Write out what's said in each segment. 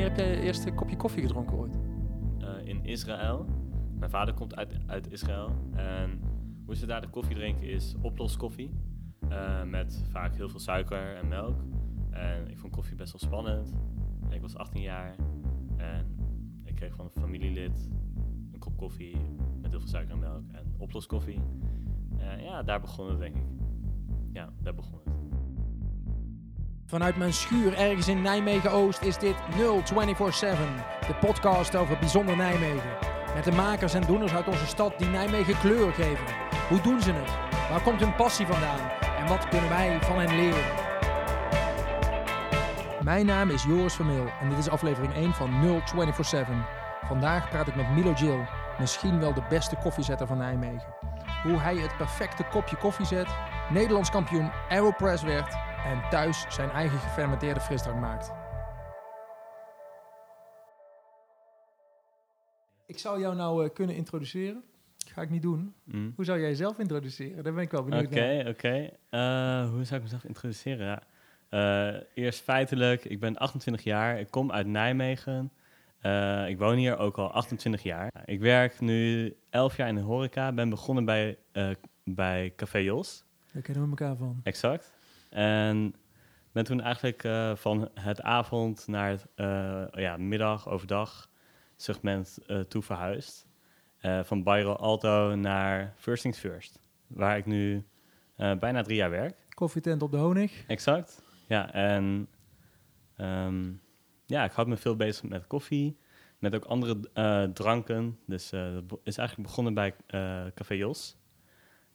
Wanneer heb jij je eerste kopje koffie gedronken ooit? Eh, in Israël. Mijn vader komt uit, uit Israël. En hoe ze daar de koffie drinken is oploskoffie. eh, met vaak heel veel suiker en melk. En ik vond koffie best wel spannend. Ik was 18 jaar. En ik kreeg van een familielid een kop koffie met heel veel suiker en melk. En oploskoffie. Eh, ja, daar begon het denk ik. Ja, daar begon het. Vanuit mijn schuur ergens in Nijmegen-Oost is dit 0247, de podcast over bijzonder Nijmegen. Met de makers en doeners uit onze stad die Nijmegen kleur geven. Hoe doen ze het? Waar komt hun passie vandaan? En wat kunnen wij van hen leren? Mijn naam is Joris Vermeel en dit is aflevering 1 van 0247. Vandaag praat ik met Milo Gill, misschien wel de beste koffiezetter van Nijmegen. Hoe hij het perfecte kopje koffie zet, Nederlands kampioen Aeropress werd en thuis zijn eigen gefermenteerde frisdrank maakt. Ik zou jou nou eh, kunnen introduceren. Ga ik niet doen. Mm. Hoe zou jij jezelf introduceren? Daar ben ik wel Oké, benieuwd naar. oké. Eh, hoe zou ik mezelf introduceren? Ja. Eh, eerst feitelijk, ik ben 28 jaar, ik kom uit Nijmegen. Ik woon hier ook al 28 jaar. Ik werk nu 11 jaar in de horeca, ben begonnen bij, bij Café Jos, Daar kennen we elkaar van. exact. En ben toen eigenlijk eh, van het avond naar het eh, ja, middag, overdag segment eh, toe verhuisd. Van Bayrro Alto naar First Things First, waar ik nu bijna drie jaar werk. Koffietent op de Honig. Exact. Ja, en ehm, ja, ik houd me veel bezig met koffie, met ook andere dranken. Dus dat is eigenlijk begonnen bij Café Jos.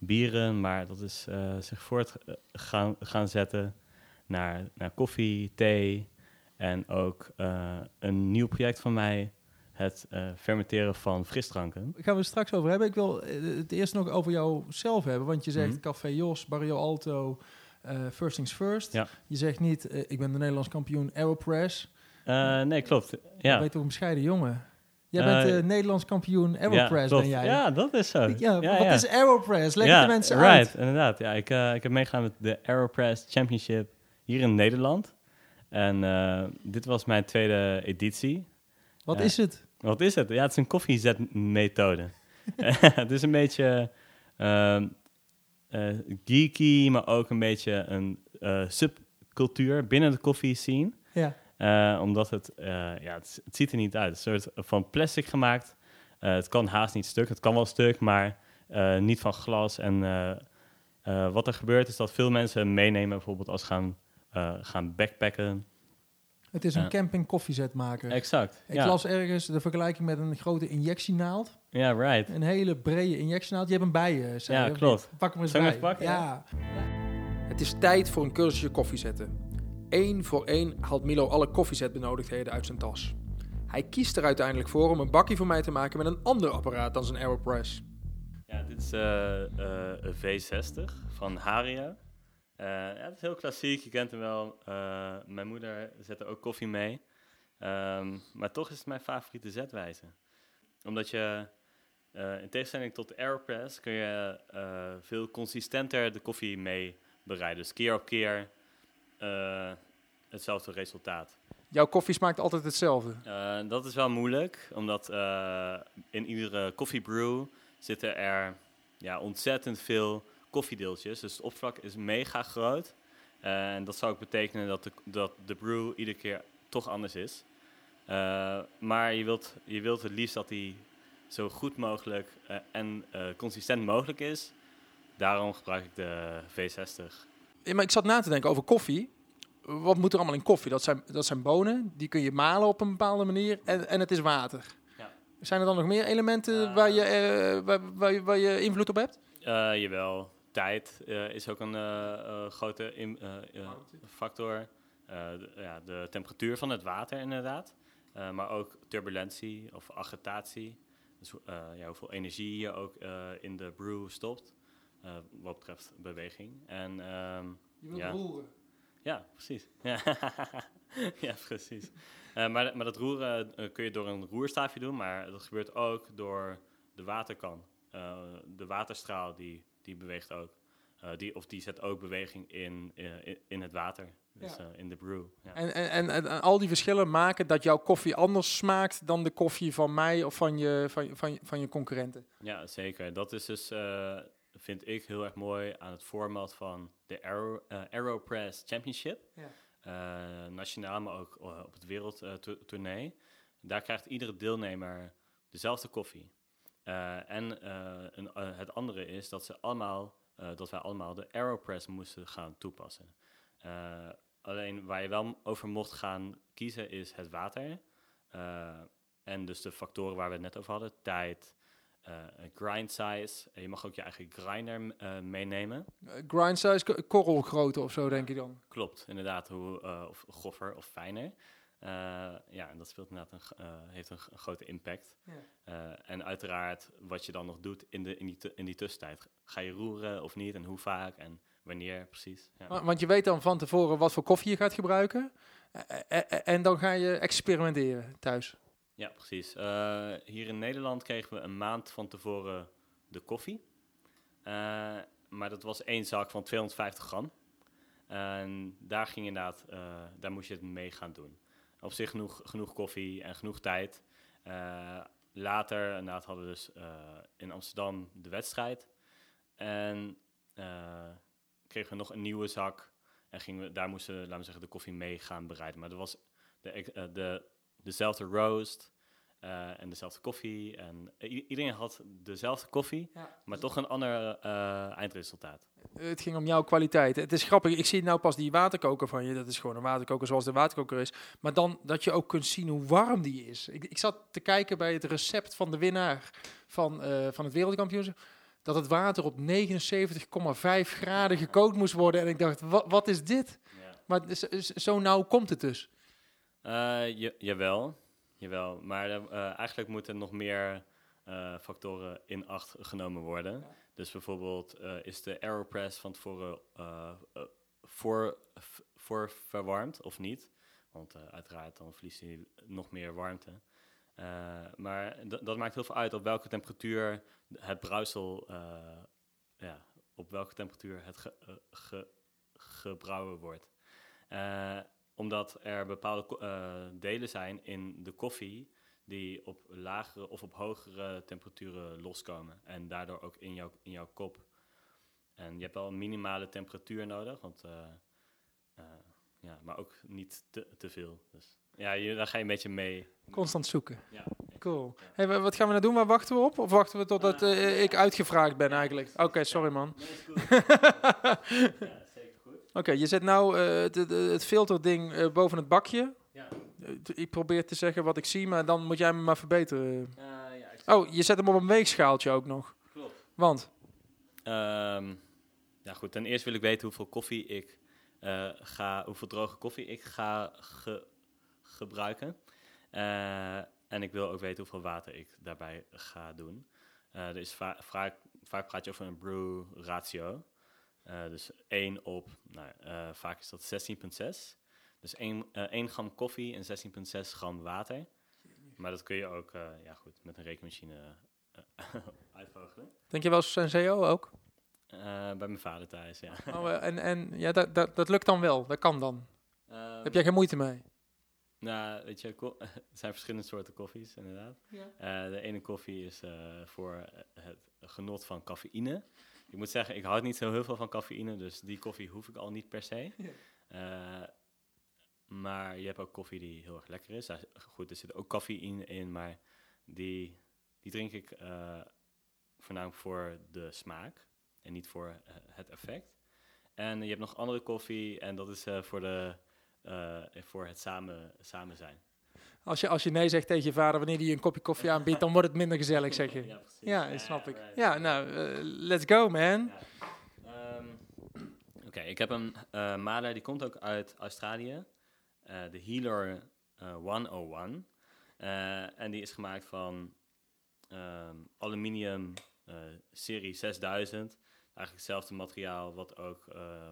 Bieren, maar dat is eh, zich voort eh, gaan, gaan zetten naar, naar koffie, thee en ook eh, een nieuw project van mij, het fermenteren van frisdranken. Daar gaan we het straks over hebben. Ik wil het eerst nog over jouzelf hebben. Want je zegt Mhm. Café Jos, Barrio Alto, First Things First. Ja. Je zegt niet, ik ben de Nederlands kampioen Aeropress. Nee, klopt. Je Ja, bent toch een bescheiden jongen? Jij bent de Nederlands kampioen Aeropress, ben jij? Ja, dat is zo. Ja, ja, wat is Aeropress? Leg de mensen right, uit. inderdaad. Ja, ik, eh, ik heb meegedaan met de Aeropress Championship hier in Nederland. En eh, dit was mijn tweede editie. Wat is het? Wat is het? Ja, het is een koffiezetmethode. het is een beetje ehm, eh, geeky, maar ook een beetje een subcultuur binnen de koffie scene. Ja. Eh, omdat het, eh, ja, het, het ziet er niet uit. Het is een soort van plastic gemaakt. Eh, het kan haast niet stuk. Het kan wel stuk, maar eh, niet van glas. En eh, eh, wat er gebeurt is dat veel mensen meenemen, bijvoorbeeld als ze gaan, eh, gaan backpacken. Het is een camping koffiezetmaker. Exact. Ik ja. las ergens de vergelijking met een grote injectienaald. ja, right. Een hele brede injectienaald. Je hebt hem bij je, zei Ja, klopt. Pak hem eens hem bij. even pakken? Ja. Het is tijd voor een cursusje koffiezetten. Eén voor één haalt Milo alle koffiezetbenodigdheden uit zijn tas. Hij kiest er uiteindelijk voor om een bakkie voor mij te maken met een ander apparaat dan zijn Aeropress. Ja, dit is eh, eh, een V60 van Haria. Eh, ja, het is heel klassiek, je kent hem wel. Mijn moeder zet er ook koffie mee. Ehm, maar toch is het mijn favoriete zetwijze. Omdat je, in tegenstelling tot de Aeropress, kun je veel consistenter de koffie mee bereiden. Dus keer op keer hetzelfde resultaat. Jouw koffie smaakt altijd hetzelfde. Eh, dat is wel moeilijk, omdat eh, in iedere koffiebrew zitten er ja, ontzettend veel koffiedeeltjes. Dus het oppervlak is mega groot. Eh, en dat zou ook betekenen dat de, dat de brew iedere keer toch anders is. Maar je wilt, je wilt het liefst dat die zo goed mogelijk en consistent mogelijk is. Daarom gebruik ik de V60. Ja, maar ik zat na te denken over koffie. Wat moet er allemaal in koffie? Dat zijn, dat zijn bonen, die kun je malen op een bepaalde manier en, en het is water. Ja. Zijn er dan nog meer elementen Eh. waar, je, eh, waar, waar, je, waar je invloed op hebt? Eh, jawel, tijd eh, is ook een grote in- eh, eh, factor. Eh, de, ja, de temperatuur van het water inderdaad. Eh, maar ook turbulentie of agitatie. Dus eh, ja, hoeveel energie je ook eh, in de brew stopt. eh, wat betreft beweging. En ehm, Je wilt Ja. roeren. Ja, precies. Ja, ja precies. Eh, maar, maar dat roeren eh, kun je door een roerstaafje doen, maar dat gebeurt ook door de waterkan. Eh, de waterstraal die, die beweegt ook. Die, of die zet ook beweging in, in, in het water. Dus Ja. in de brew. Ja. En, en, en, en- al die verschillen maken dat jouw koffie anders smaakt dan de koffie van mij of van je, van, van, van je concurrenten. Ja, zeker. Dat is dus, vind ik heel erg mooi aan het format van de Aero, eh, Aeropress Championship. Ja. Eh, nationaal, maar ook eh, op het wereldtournee. Daar krijgt iedere deelnemer dezelfde koffie. En een, het andere is dat, ze allemaal, dat wij allemaal de Aeropress moesten gaan toepassen. Alleen waar je wel over mocht gaan kiezen is het water. En dus de factoren waar we het net over hadden. Tijd, grind size. Je mag ook je eigen grinder eh, meenemen. Eh, grind size, ko- korrelgrootte of zo, denk ik dan. Klopt, inderdaad. Hoe, eh, of groffer of fijner. Eh, ja, en dat speelt inderdaad een, eh, heeft een, grote impact. Ja. Eh, en uiteraard wat je dan nog doet in, de, in, die, in die tussentijd. Ga je roeren of niet en hoe vaak en wanneer precies. Ja. Wa- Want je weet dan van tevoren wat voor koffie je gaat gebruiken. Eh, eh, eh, En dan ga je experimenteren thuis. Ja, precies. Eh, hier in Nederland kregen we een maand van tevoren de koffie. Eh, maar dat was één zak van 250 gram. En daar ging inderdaad, eh, daar moest je het mee gaan doen. Op zich genoeg, genoeg koffie en genoeg tijd. Later inderdaad hadden we dus in Amsterdam de wedstrijd. En kregen we nog een nieuwe zak. En gingen we, daar moesten we, laten we zeggen, de koffie mee gaan bereiden. Maar dat was de, de, dezelfde roast eh, en dezelfde koffie. En iedereen had dezelfde koffie, Ja. maar toch een ander eh, eindresultaat. Het ging om jouw kwaliteit. Het is grappig, ik zie nou pas die waterkoker van je. Dat is gewoon een waterkoker zoals de waterkoker is. Maar dan dat je ook kunt zien hoe warm die is. Ik, ik zat te kijken bij het recept van de winnaar van, eh, van het wereldkampioenschap. Dat het water op 79,5 graden gekookt moest worden. En ik dacht, wat, wat is dit? Ja. Maar zo nauw komt het dus. Eh, ja- jawel, jawel. Maar eh, eigenlijk moeten nog meer eh, factoren in acht genomen worden. Dus bijvoorbeeld is de aeropress van tevoren voor, voor verwarmd of niet? Want uiteraard dan verliest hij nog meer warmte. Maar dat maakt heel veel uit op welke temperatuur het bruisel, eh, ja, op welke temperatuur het ge, ge- gebrouwen wordt. Omdat er bepaalde eh, delen zijn in de koffie die op lagere of op hogere temperaturen loskomen. En daardoor ook in jouw, in jouw kop. En je hebt wel een minimale temperatuur nodig, want, eh, eh, ja, maar ook niet te, te veel. Dus ja, je, daar ga je een beetje mee. Constant zoeken. Ja, Cool. Hey, wa- wat gaan we nou doen? Waar wachten we op? Of wachten we totdat eh, ik uitgevraagd ben eigenlijk? Oké, sorry man. Oké, je zet nou eh, het, filterding eh, boven het bakje. Ja. Eh, ik probeer te zeggen wat ik zie, maar dan moet jij me maar verbeteren. Eh, ja, Oh, je zet hem op een weegschaaltje ook nog. klopt. Want, Ehm, ja, goed. Ten eerste wil ik weten hoeveel koffie ik eh, ga, hoeveel droge koffie ik ga ge- gebruiken. Eh, en ik wil ook weten hoeveel water ik daarbij ga doen. Eh, er is va- vaak, vaak praat je over een brew ratio. Eh, dus 1 op, nou, eh, vaak is dat 16,6. Dus 1, eh 1 gram koffie en 16,6 gram water. Maar dat kun je ook eh, ja, goed, met een rekenmachine eh, uitvogelen. denk je wel Senseo ook? Eh, bij mijn vader thuis, ja. Oh, eh, en en ja, dat, dat, dat lukt dan wel. Dat kan dan. Ehm, Heb jij geen moeite mee? Nou, weet je, er zijn verschillende soorten koffies, inderdaad. Eh, de ene koffie is eh, voor eh, het genot van cafeïne. Ik moet zeggen, ik houd niet zo heel veel van cafeïne, dus die koffie hoef ik al niet per se. Ja. Eh, maar je hebt ook koffie die heel erg lekker is. Goed, er zit ook cafeïne in, maar die, die drink ik eh, voornamelijk voor de smaak en niet voor eh, het effect. En je hebt nog andere koffie en dat is voor, de, voor het samen, samen zijn. Als je, als je nee zegt tegen je vader wanneer hij je een kopje koffie aanbiedt, dan wordt het minder gezellig, zeg je. Ja, precies. Ja, dat snap ik. Ja, nou, eh, let's go man. Ehm, Oké, ik heb een eh maler, die komt ook uit Australië. eh, de Healer eh, 101. Eh, en die is gemaakt van ehm, aluminium serie 6000. Eigenlijk hetzelfde materiaal wat ook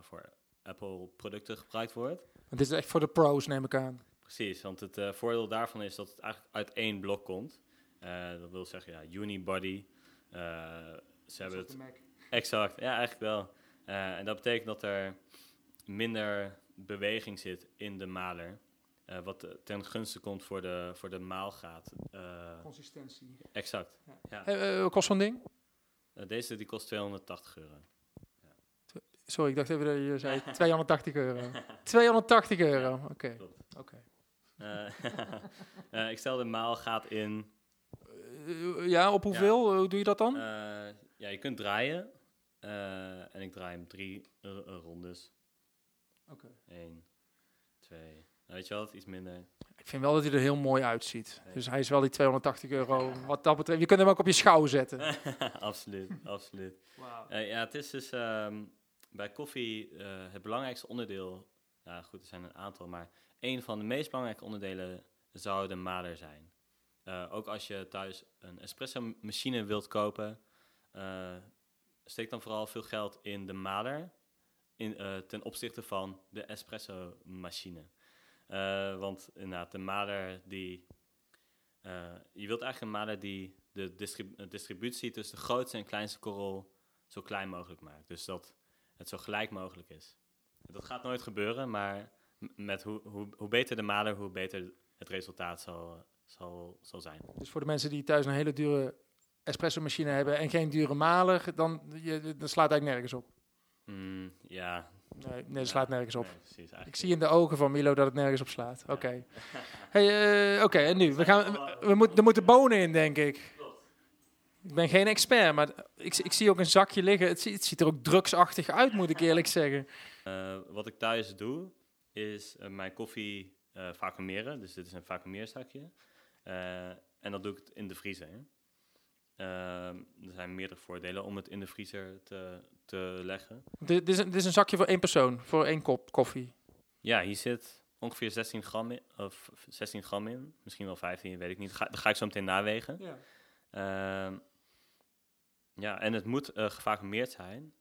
voor Apple producten gebruikt wordt. Het is echt voor de pros, neem ik aan. Precies, want het eh, voordeel daarvan is dat het eigenlijk uit één blok komt. Eh, dat wil zeggen, ja, unibody. Eh, ze hebben het Exact, ja, eigenlijk wel. Eh, en dat betekent dat er minder beweging zit in de maler. eh, wat ten gunste komt voor de, voor de maalgraad. Eh, Consistentie. exact. Ja. Hey, wat kost zo'n ding? Deze die kost 280 euro. Sorry, ik dacht even dat je zei 280 euro. 280 euro, oké. Oké. eh, ik stel de maalgraad in. Eh, ja, op hoeveel? Hoe doe je dat dan? eh, ja, je kunt draaien. Eh, en ik draai hem drie eh, eh, rondes. Oké. Eén, twee. Nou, weet je wat? Iets minder. Ik vind wel dat hij er heel mooi uitziet. Nee. Dus hij is wel die 280 euro. Wat dat betreft, je kunt hem ook op je schouw zetten. absoluut, absoluut. Eh, ja, het is dus ehm, bij koffie eh, het belangrijkste onderdeel. Ja, goed, er zijn een aantal, maar een van de meest belangrijke onderdelen zou de maler zijn. Eh, ook als je thuis een espresso machine wilt kopen, eh, steek dan vooral veel geld in de maler in, eh, ten opzichte van de espresso machine. Want inderdaad, de maler die. je wilt eigenlijk een maler die de distrib- distributie tussen de grootste en kleinste korrel zo klein mogelijk maakt. Dus dat het zo gelijk mogelijk is. Dat gaat nooit gebeuren, maar met hoe, hoe, hoe beter de maler, hoe beter het resultaat zal, zal, zal zijn. Dus voor de mensen die thuis een hele dure espresso machine hebben en geen dure maler, dan, je, dan slaat eigenlijk nergens op. Mm, ja. Nee, nee dat slaat nergens op. Nee, precies, eigenlijk Ik zie in de ogen van Milo dat het nergens op slaat. Oké. Hey, eh, Oké, en nu? We gaan, we, we moeten er moeten bonen in, denk ik. Ik ben geen expert, maar ik, ik zie ook een zakje liggen. Het, ziet- het ziet er ook drugsachtig uit, moet ik eerlijk zeggen. Eh, wat ik thuis doe, is eh, mijn koffie eh vacuumeren. Dus dit is een vacuumeerzakje. Eh, en dat doe ik in de vriezer. Ehm, er zijn meerdere voordelen om het in de vriezer te, te leggen. Dit, is een, dit is een zakje voor één persoon, voor één kop koffie. Ja, hier zit ongeveer 16 gram in, of 16 gram in. Misschien wel 15, weet ik niet. Ga, dat ga ik zo meteen nawegen. Ja. Ehm, ja, en het moet eh gevacuumeerd zijn,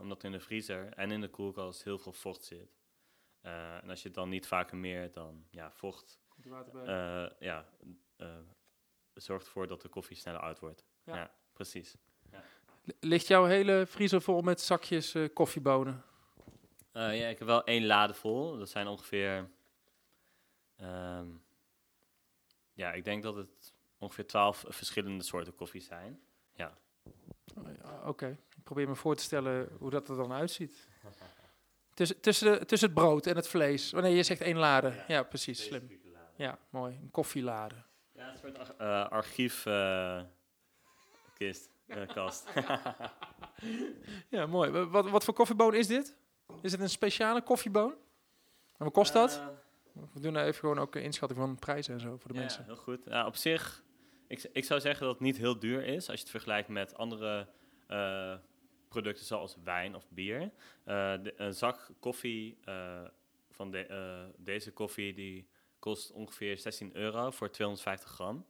omdat in de vriezer en in de koelkast heel veel vocht zit. Eh, en als je het dan niet vacuumeert, dan ja, vocht eh, ja, eh, zorgt ervoor dat de koffie sneller oud wordt. Ja. Ja, precies. Ligt jouw hele vriezer vol met zakjes eh, koffiebonen? Eh, ja, ik heb wel één lade vol. Dat zijn ongeveer. ehm, ja, ik denk dat het ongeveer twaalf verschillende soorten koffie zijn. Ja. Oh, ja, Oké, ik probeer me voor te stellen hoe dat er dan uitziet. Tussen, tussen, tussen het brood en het vlees. Oh nee, je zegt één lade. Ja, precies, slim. Ja, mooi. Een koffielade. Ja, een soort ar- eh, archief eh, kist, eh, kast. Ja, mooi. Wa- Wat, wat voor koffieboon is dit? Is het een speciale koffieboon? En wat kost dat? We doen nou even gewoon ook een inschatting van prijzen en zo voor de ja, mensen. heel goed. Ja, op zich, ik, ik zou zeggen dat het niet heel duur is als je het vergelijkt met andere eh, producten zoals wijn of bier. Eh, de- een zak koffie eh, van de, eh, deze koffie die kost ongeveer 16 euro voor 250 gram.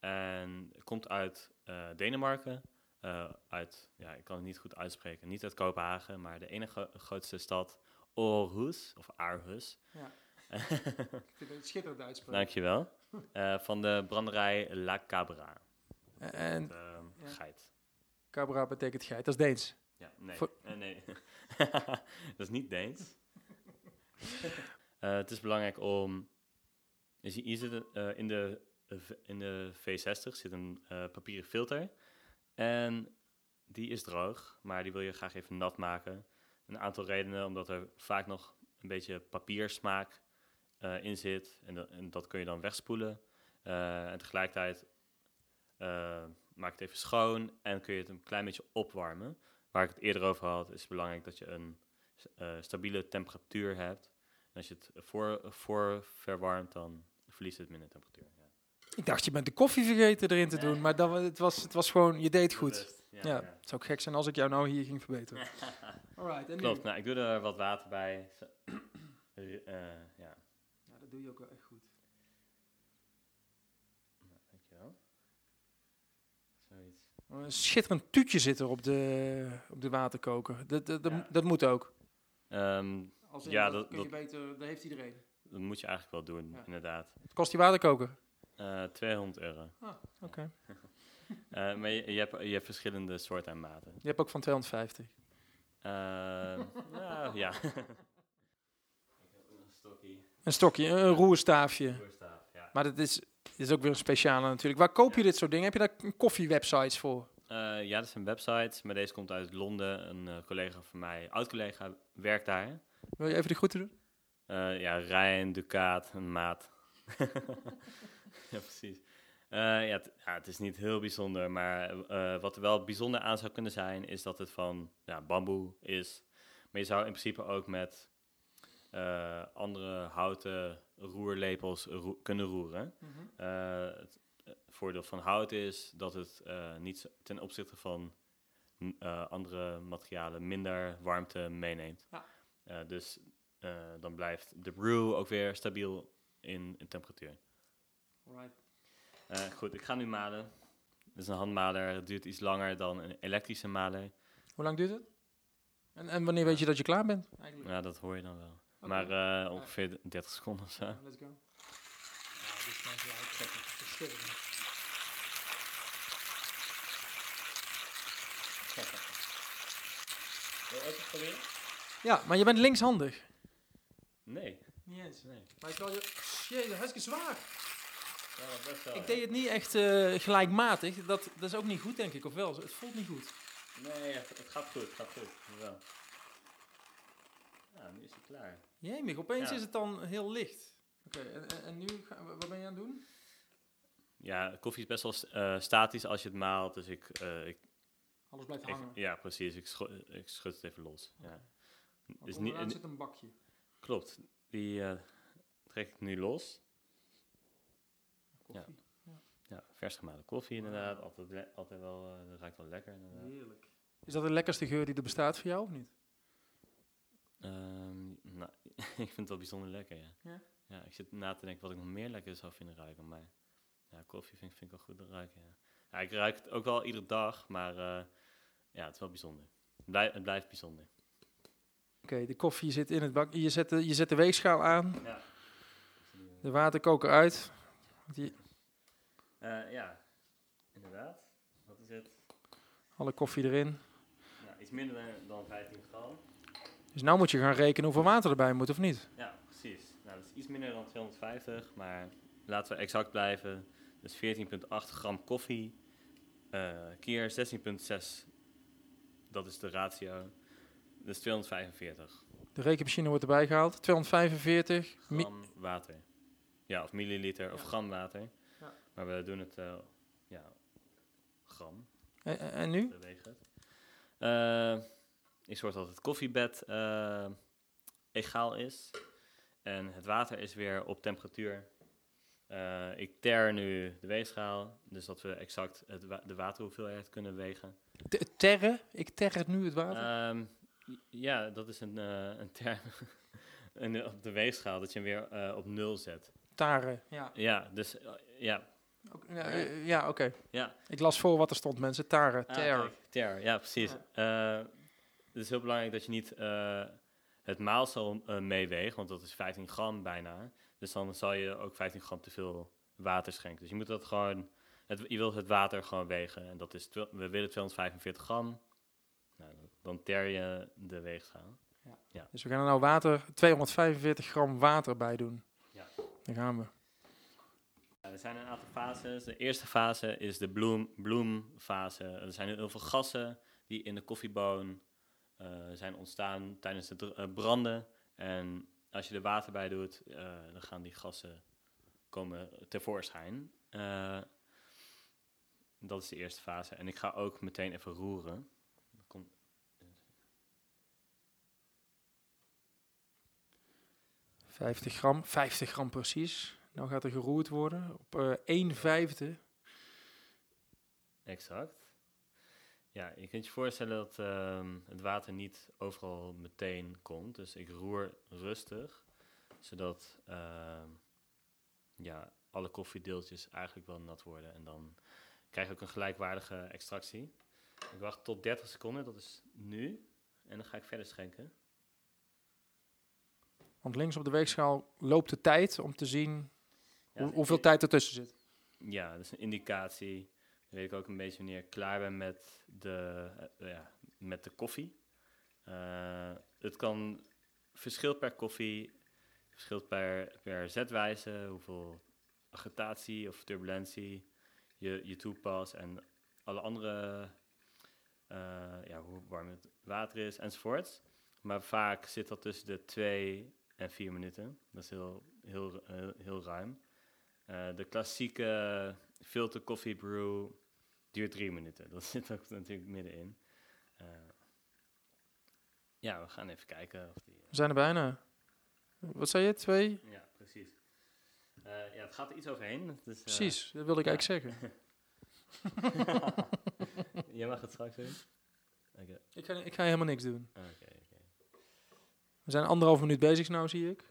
En komt uit eh, Denemarken. eh, uit, ja, ik kan het niet goed uitspreken, niet uit Kopenhagen, maar de enige grootste stad Aarhus, of Aarhus. Ja. Ik vind het schitterend uitspraak. Dankjewel. Eh van de branderij La Cabra. En Ja. Geit. Cabra betekent geit. Dat is Deens. Ja, nee. Eh, nee. dat is niet Deens. Eh, het is belangrijk om... je ziet- Hier zit eh, in, de, in de V60 zit een papieren filter. En die is droog, maar die wil je graag even nat maken. Een aantal redenen, omdat er vaak nog een beetje papiersmaak in zit. En, dat- en dat kun je dan wegspoelen. En tegelijkertijd maak het even schoon en kun je het een klein beetje opwarmen. Waar ik het eerder over had, is het belangrijk dat je een eh, stabiele temperatuur hebt. En als je het voor, voor verwarmt, dan verliest het minder temperatuur. Ja. Ik dacht, je bent de koffie vergeten erin te doen. Maar dat, het, was, het was gewoon, je deed goed. Ja, Ja, ja. het zou ook gek zijn als ik jou nou hier ging verbeteren. Alright, Klopt, nou, ik doe er wat water bij. Eh, ja, Ja, dat doe je ook wel echt goed. nou, dankjewel. Zoiets. Een schitterend tuutje zit er op de, op de waterkoker. Dat, dat, dat, Ja. dat moet ook. Ehm, Als Ja, dat- kun je beter, dat heeft iedereen. dat moet je eigenlijk wel doen, Ja. inderdaad. Wat kost die waterkoker? Eh 200 euro. Oké. Eh, maar je, je, hebt, je hebt verschillende soorten en maten. Je hebt ook van 250. Ehm, nou, ja. Een stokje, een roerstaafje. Roerstaaf, ja. Maar dat is, dit is ook weer een speciale natuurlijk. Waar koop je dit soort dingen? Heb je daar koffiewebsites voor? Eh, ja, dat zijn websites, maar deze komt uit Londen. Een eh, collega van mij, oud-collega, werkt daar. Wil je even de groeten doen? Eh, ja, Ryan, Ducaat, een maat. ja, precies. Ja, het- ja, het is niet heel bijzonder, maar wat er wel bijzonder aan zou kunnen zijn, is dat het van ja, bamboe is. Maar je zou in principe ook met eh, andere houten roerlepels roe- kunnen roeren. Eh, het eh, voordeel van hout is dat het eh, niet ten opzichte van m, eh, andere materialen minder warmte meeneemt. Ja. Eh, dus eh, dan blijft de brew ook weer stabiel in, in temperatuur. Eh, goed, ik ga nu malen. Dit is een handmaler. Het duurt iets langer dan een elektrische maler. Hoe lang duurt het? En, en wanneer weet je dat je klaar bent? Eigenlijk. Ja, dat hoor je dan wel. Maar eh, ongeveer 30 seconden of zo. Ja, let's go. Ja, dit is mijn gelijk. Verschrikkelijk. Wil je ook eens proberen? Ja, maar je bent linkshandig. Nee. Niet eens. Nee. Maar ik kan je... Jezus, hartstikke zwaar. Ja, best wel. Ik deed het niet echt eh, gelijkmatig. Dat, dat is ook niet goed, denk ik. Of wel? Het voelt niet goed. Nee, het, het gaat goed. Het gaat goed. Wel. Ja, nu is hij klaar. Jemig, opeens Ja. is het dan heel licht. Oké, en, en, en nu, ga- wat ben je aan het doen? Ja, koffie is best wel eh, statisch als je het maalt. Dus ik, eh, ik, Alles blijft ik- hangen. ja, precies. Ik, schu- ik schud het even los. Ja. Want Is niet, onderaan zit een bakje. klopt. Die eh, trek ik nu los. Koffie. Ja, vers gemalen koffie inderdaad. Altijd, altijd wel, eh, dat ruikt wel lekker inderdaad. Heerlijk. Is dat de lekkerste geur die er bestaat voor jou of niet? Ehm, ik vind het wel bijzonder lekker, ja. Ja? Ja, ik zit na te denken wat ik nog meer lekker zou vinden ruiken. Maar ja, koffie vind, vind ik wel goed te ruiken, ja. ja. Ik ruik het ook wel iedere dag, maar eh, ja, het is wel bijzonder. Het, het blijft bijzonder. Oké, de koffie zit in het bak. Je zet de, je zet de weegschaal aan. Ja. De waterkoker uit. Die, Eh, ja, inderdaad. Wat is het? alle koffie erin. Nou, iets minder dan 15 gram. Dus nou moet je gaan rekenen hoeveel water erbij moet, of niet? Ja, precies. Nou, dat is iets minder dan 250, maar laten we exact blijven. Dus 14,8 gram koffie eh, keer 16,6. Dat is de ratio. Dus 245 De rekenmachine wordt erbij gehaald. 245. mi- gram water. Ja, of milliliter of gram water. Ja. Maar we doen het, eh, ja, gram. en, en- en nu? We wegen het. Eh, ik zorg dat het koffiebed eh, egaal is. En het water is weer op temperatuur. Eh, ik ter nu de weegschaal, dus dat we exact het wa- de waterhoeveelheid kunnen wegen. Te- Terre? Ik terre nu het water. Ehm, ja, dat is een, eh, een term en op de weegschaal, dat je hem weer op nul zet. Tare. Ja, Ja, dus ja, Oké, ja, ja oké. ja. Ik las voor wat er stond, mensen. Tare. Ah, Ter. ter, ja, precies. Eh, het is heel belangrijk dat je niet eh, het maalsel eh, meeweegt, want dat is 15 gram bijna. Dus dan zal je ook 15 gram te veel water schenken. Dus je moet dat gewoon, het, je wilt het water gewoon wegen. En dat is, we willen 245 gram. Nou, dan ter je de weegschaal. Dus we gaan er nou water, 245 gram water bij doen. Ja. Daar gaan we. Ja, er zijn een aantal fases. De eerste fase is de bloem, bloemfase. Er zijn heel veel gassen die in de koffieboon zijn ontstaan tijdens het eh, branden. En als je er water bij doet, eh, dan gaan die gassen komen tevoorschijn. Eh, dat is de eerste fase. En ik ga ook meteen even roeren. 50 gram. 50 gram precies. Nou gaat er geroerd worden. Op eh 1 vijfde. Exact. Ja, je kunt je voorstellen dat ehm, het water niet overal meteen komt. Dus ik roer rustig, zodat ehm, ja, alle koffiedeeltjes eigenlijk wel nat worden. En dan krijg je ook een gelijkwaardige extractie. Ik wacht tot 30 seconden, dat is nu. En dan ga ik verder schenken. Want links op de weegschaal loopt de tijd om te zien Ja, hoe- hoeveel tijd ertussen zit. Ja, dat is een indicatie. Weet ik ook een beetje wanneer ik klaar ben met de, eh, ja, met de koffie. Eh, het kan verschil per koffie verschilt per, per zetwijze, hoeveel agitatie of turbulentie je, je toepast en alle andere, eh, ja, hoe warm het water is enzovoorts. Maar vaak zit dat tussen de 2 en 4 minuten. Dat is heel, heel, heel, heel ruim. De klassieke filter coffee brew duurt 3 minuten. Dat zit ook natuurlijk middenin. Eh, ja, we gaan even kijken of die... eh, We zijn er bijna. Wat zei je? Twee? ja, precies. Eh, ja, het gaat er iets overheen. Eh, Precies, dat wilde ik ja. eigenlijk zeggen. Jij mag het straks doen. Ik ga, ik ga helemaal niks doen. We zijn anderhalf minuut bezig nou, zie ik.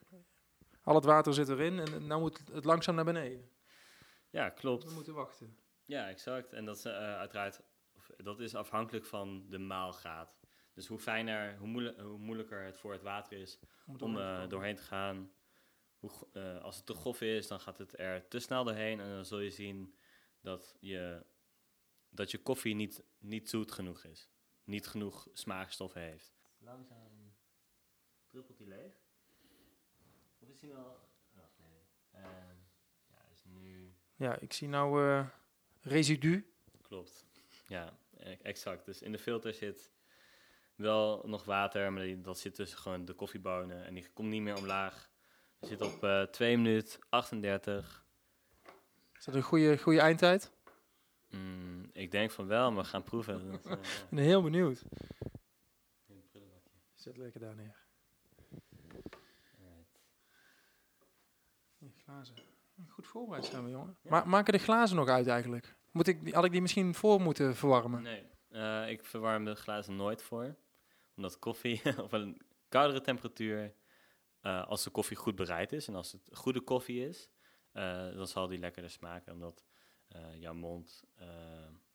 Al het water zit erin en nu moet het langzaam naar beneden. Ja, klopt. We moeten wachten. Ja, exact. En dat is eh, uiteraard, of, dat is afhankelijk van de maalgraad. Dus hoe fijner, hoe, moeilijk, hoe moeilijker het voor het water is om eh, doorheen te gaan. Hoe, eh, als het te grof is, dan gaat het er te snel doorheen. En dan zul je zien dat je, dat je koffie niet, niet zoet genoeg is. Niet genoeg smaakstoffen heeft. Langzaam druppelt die leeg. Of is die wel... Ja, ik zie nou eh, residu. Klopt. Ja, e- exact. Dus in de filter zit wel nog water, maar die- dat zit tussen gewoon de koffiebonen en die komt niet meer omlaag. We zitten op eh 2 minuten 38. Is dat een goede, goede eindtijd? Mm, ik denk van wel, maar we gaan proeven. Eh. Ik ben heel benieuwd. In het prullenbakje. Zet lekker daar neer. Die glazen. Goed voorbereid zijn we, jongen. Ja. Ma maken de glazen nog uit eigenlijk? Moet ik, die- had ik die misschien voor moeten verwarmen? Nee, eh, ik verwarm de glazen nooit voor. Omdat koffie op een koudere temperatuur, eh, als de koffie goed bereid is en als het goede koffie is, eh, dan zal die lekkerder smaken. Omdat eh, jouw mond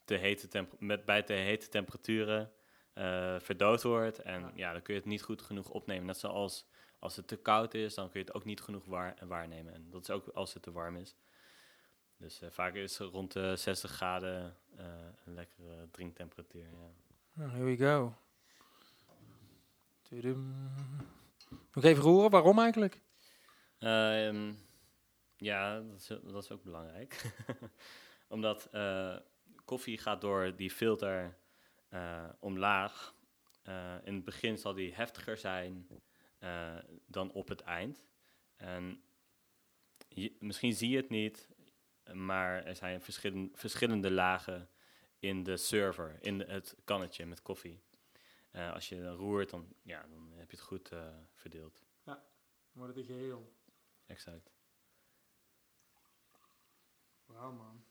te hete met, bij te hete temperaturen eh, verdood wordt. En Ja. ja. dan kun je het niet goed genoeg opnemen. Net zoals als het te koud is, dan kun je het ook niet genoeg waar waarnemen. En dat is ook als het te warm is. Dus eh, vaak is rond de 60 graden eh, een lekkere drinktemperatuur. Ja. Nou, here we go. Tudum. Nog even roeren, waarom eigenlijk? Ehm, ja, dat is, dat is ook belangrijk. Omdat eh, koffie gaat door die filter eh, omlaag. In het begin zal die heftiger zijn eh, dan op het eind. En je- misschien zie je het niet, maar er zijn verschillen, verschillende lagen in de server, in het kannetje met koffie. Eh, als je dan roert, dan, ja, dan heb je het goed eh, verdeeld. Wordt het een geheel. Exact. Wauw man.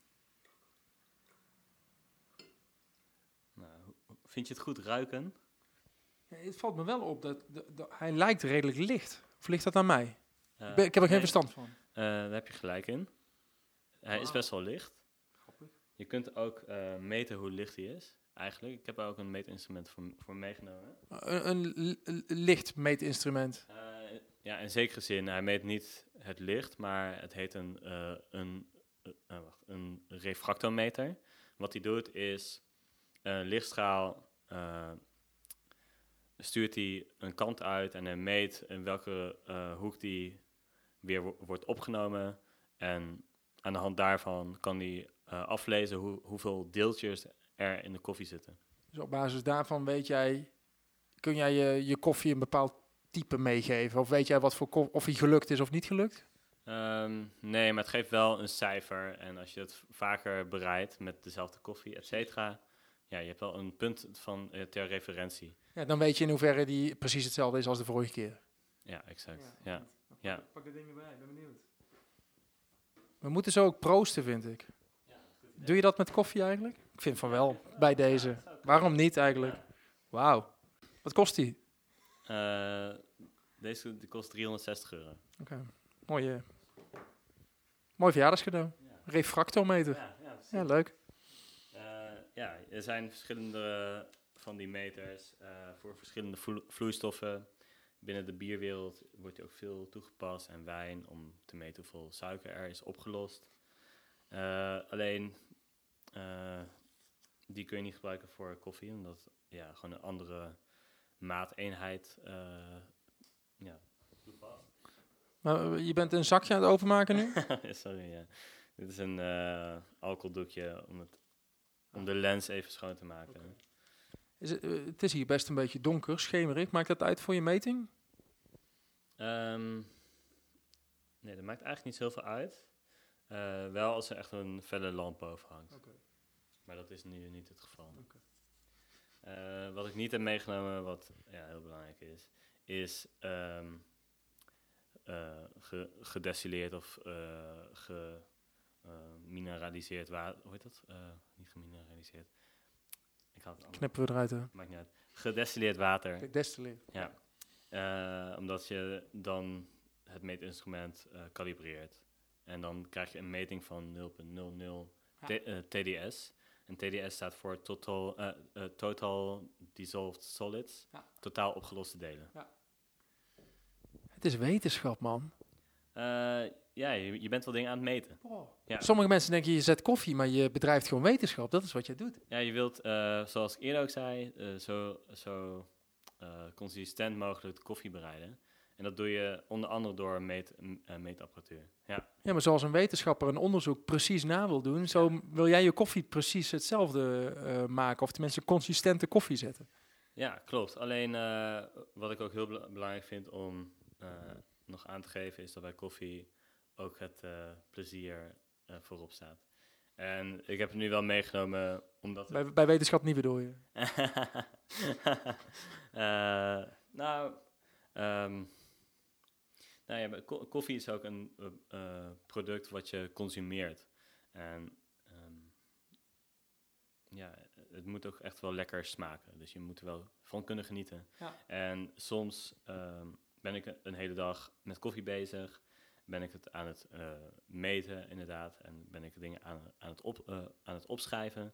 Nou, vind je het goed ruiken? Het valt me wel op dat, dat- dat- hij lijkt redelijk licht. Of ligt dat aan mij? Eh, ik, heb er geen verstand van. eh, daar heb je gelijk in. Hij is Wauw. best wel licht. Grappig. Je kunt ook eh, meten hoe licht hij is, eigenlijk. Ik heb er ook een meetinstrument voor, voor meegenomen. Een, een li- li- lichtmeetinstrument. Eh, ja, in zekere zin, hij meet niet het licht, maar het heet een, een, wacht, een refractometer. Wat hij doet is een lichtstraal stuurt hij een kant uit en hij meet in welke eh, hoek die weer wo- wordt opgenomen. En aan de hand daarvan kan hij eh, aflezen hoe, hoeveel deeltjes er in de koffie zitten. Dus op basis daarvan weet jij, kun jij je, je koffie een bepaald type meegeven? Of weet jij wat voor of die gelukt is of niet gelukt? Ehm, nee, maar het geeft wel een cijfer. En als je het vaker bereidt met dezelfde koffie, et cetera, ja, je hebt wel een punt van, eh, ter referentie. Ja, dan weet je in hoeverre die precies hetzelfde is als de vorige keer. Ja, exact. Ja. Ja. Pak de dingen bij, ben benieuwd. We moeten zo ook proosten, vind ik. Doe je dat met koffie eigenlijk? Ik vind van wel, bij deze. Waarom niet eigenlijk? Wauw. Wat kost die? Eh, deze die kost 360 euro. Oké, mooi, eh, mooi verjaardagscadeau. Ja, Refractometer. ja, ja. Ja, leuk. Eh, ja, er zijn verschillende van die meters eh, voor verschillende vlo- vloeistoffen. Binnen de bierwereld wordt die ook veel toegepast en wijn om te meten hoeveel suiker er is opgelost. Eh, alleen eh, die kun je niet gebruiken voor koffie, omdat ja, gewoon een andere maateenheid eh ja. Maar je bent een zakje aan het openmaken nu? Sorry, ja. Dit is een eh alcoholdoekje om, het, om de lens even schoon te maken. Is het, eh, het is hier best een beetje donker, schemerig. Maakt dat uit voor je meting? Ehm, nee, dat maakt eigenlijk niet zoveel uit. Eh, wel als er echt een felle lamp boven hangt. Maar dat is nu niet het geval. Eh, wat ik niet heb meegenomen, wat ja, heel belangrijk is, is ehm, eh, ge- gedestilleerd of eh gemineraliseerd water. Hoe heet dat? Eh, niet gemineraliseerd. Ik had het anders. Knippen we eruit, hè? Maakt niet uit. Gedestilleerd water. Kijk, destilleer. Ja. Eh, omdat je dan het meetinstrument eh calibreert. En dan krijg je een meting van 0.00 Ja. T- eh, TDS. En TDS staat voor Total, eh, total Dissolved Solids. Ja. Totaal opgeloste delen. Het is wetenschap, man. Ja, je, je bent wel dingen aan het meten. Ja. Sommige mensen denken, je zet koffie, maar je bedrijft gewoon wetenschap. Dat is wat jij doet. Ja, je wilt, eh, zoals ik eerder ook zei, eh, zo, zo eh, consistent mogelijk de koffie bereiden. En dat doe je onder andere door meet, meetapparatuur. Ja. Ja, maar zoals een wetenschapper een onderzoek precies na wil doen, zo wil jij je koffie precies hetzelfde eh, maken. Of tenminste consistente koffie zetten. Ja, klopt. Alleen eh, wat ik ook heel bela- belangrijk vind om eh, nog aan te geven, is dat bij koffie ook het eh, plezier eh, voorop staat. En ik heb het nu wel meegenomen omdat. Bij, bij wetenschap niet bedoel je. Eh, nou, ehm, nou ja, koffie is ook een product wat je consumeert. En ehm, ja, het moet ook echt wel lekker smaken. Dus je moet er wel van kunnen genieten. Ja. En soms ehm, ben ik een hele dag met koffie bezig. Ben ik het aan het eh, meten, inderdaad. En ben ik dingen aan, aan, het, op, eh, aan het opschrijven.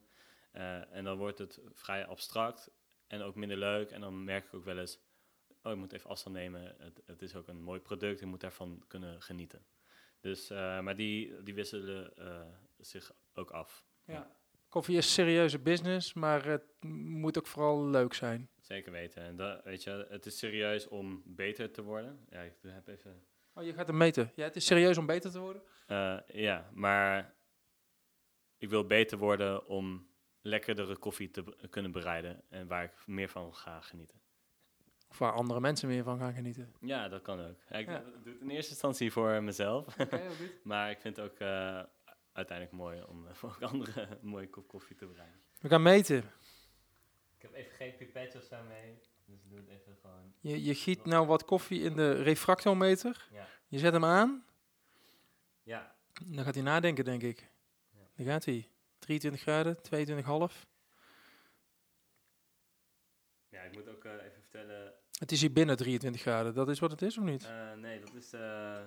Eh, en dan wordt het vrij abstract en ook minder leuk. En dan merk ik ook wel eens, oh, ik moet even afstand nemen. Het, het is ook een mooi product, ik moet daarvan kunnen genieten. Dus, maar die, die wisselen zich ook af. Koffie is serieuze business, maar het moet ook vooral leuk zijn. Zeker weten. En dat, weet je, het is serieus om beter te worden. Ja, ik heb even... Oh, je gaat hem meten. Ja, het is serieus om beter te worden? Eh, ja, maar ik wil beter worden om lekkerdere koffie te kunnen bereiden. En waar ik meer van ga genieten. Of waar andere mensen meer van gaan genieten. Ja, dat kan ook. Ja, ik Ja. doe het in eerste instantie voor mezelf. Goed. Maar ik vind het ook eh, uiteindelijk mooi om eh, voor ook anderen een mooie kop koffie te bereiden. We gaan meten. Ik heb even geen pipetje of zo mee, dus ik doe het even gewoon. Je, je giet nou wat koffie in de refractometer. Ja. Je zet hem aan. Ja, Dan gaat hij nadenken, denk ik. Ja. Daar gaat hij. 23 graden, 22,5. ja ik moet ook eh, even vertellen. Het is hier binnen 23 graden. Dat is wat het is, of niet? eh, nee, dat is de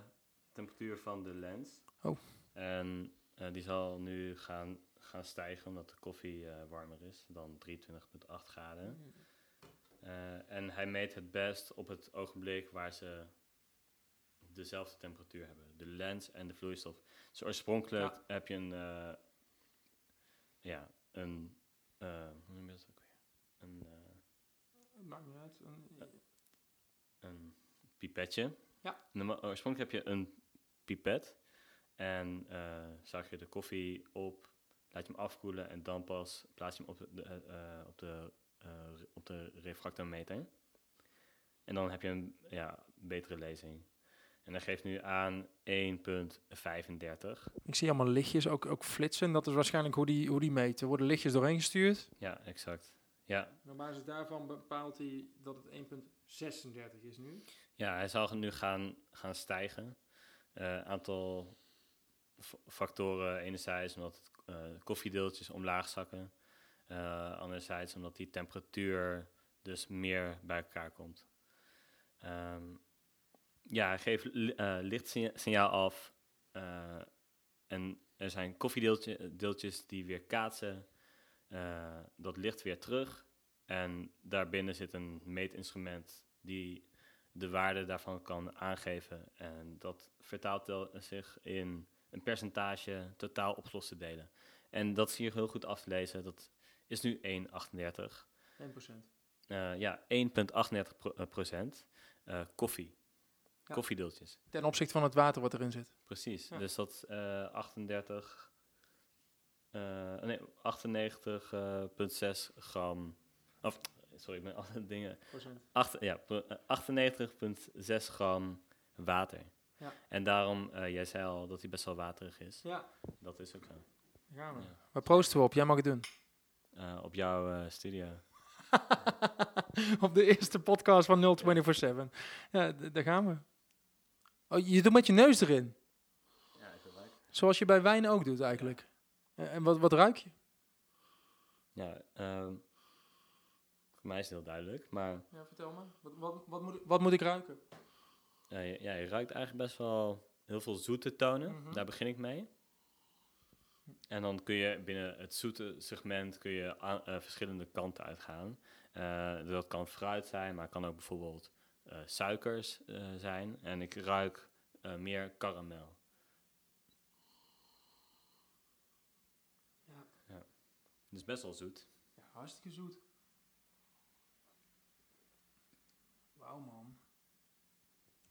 temperatuur van de lens. Oh. En eh, die zal nu gaan, gaan stijgen omdat de koffie eh, warmer is dan 23,8 graden. Eh, en hij meet het best op het ogenblik waar ze dezelfde temperatuur hebben. De lens en de vloeistof. Dus oorspronkelijk Ja. heb je een, eh, ja, een, eh, hoe noem je dat ook weer? Een, Maakt niet uit. een pipetje. Ja. Oorspronkelijk heb je een pipet. En eh zag je de koffie op, laat je hem afkoelen en dan pas plaats je hem op de, op de, op de refractometer. En dan heb je een ja, betere lezing. En dat geeft nu aan 1,35. Ik zie allemaal lichtjes ook, ook flitsen. Dat is waarschijnlijk hoe die, hoe die meten. Er worden lichtjes doorheen gestuurd. Ja, exact. Ja. Op basis daarvan bepaalt hij dat het 1,36 is nu. Ja, hij zal nu gaan, gaan stijgen. Een aantal factoren. Enerzijds omdat het, eh, koffiedeeltjes omlaag zakken. Eh, anderzijds omdat die temperatuur dus meer bij elkaar komt. Ehm, ja, geeft li- eh, lichtsignaal af. eh, en er zijn koffiedeeltjes die weer kaatsen. dat licht weer terug. En daarbinnen zit een meetinstrument die de waarde daarvan kan aangeven. En dat vertaalt zich in een percentage totaal opgeloste delen. En dat is hier heel goed af te lezen. Dat is nu 1,38. 1%. Eh, ja, 1,38 pro- eh, procent. Eh, koffie. Ja. koffiedeeltjes. Ten opzichte van het water wat erin zit. Precies. Ja. Dus dat eh 38, eh nee, 98,6 gram. Of, sorry, ik ben alle dingen. Acht, ja, pro- eh, 98,6 gram water. Ja. En daarom, jij zei al dat hij best wel waterig is. Ja, Dat is ook zo. gaan we. Waar proosten we op? Jij mag het doen. Eh, op jouw eh, studio. op de eerste podcast van 0247. Ja, daar gaan we. Oh, je doet met je neus erin. Ja, ik like. Zoals je bij wijn ook doet eigenlijk. Eh, En wat, wat ruik je? Ja, ehm, voor mij is het heel duidelijk. Maar Ja, vertel me. Wat, wat, wat, moet, ik, wat moet ik ruiken? ja, je, ja, je ruikt eigenlijk best wel heel veel zoete tonen. Mhm. Daar begin ik mee. En dan kun je binnen het zoete segment kun je aan- eh, verschillende kanten uitgaan. Eh, dat kan fruit zijn, maar het kan ook bijvoorbeeld eh, suikers zijn. En ik ruik meer karamel. Ja. ja. Dus best wel zoet. Ja, hartstikke zoet. Wauw man.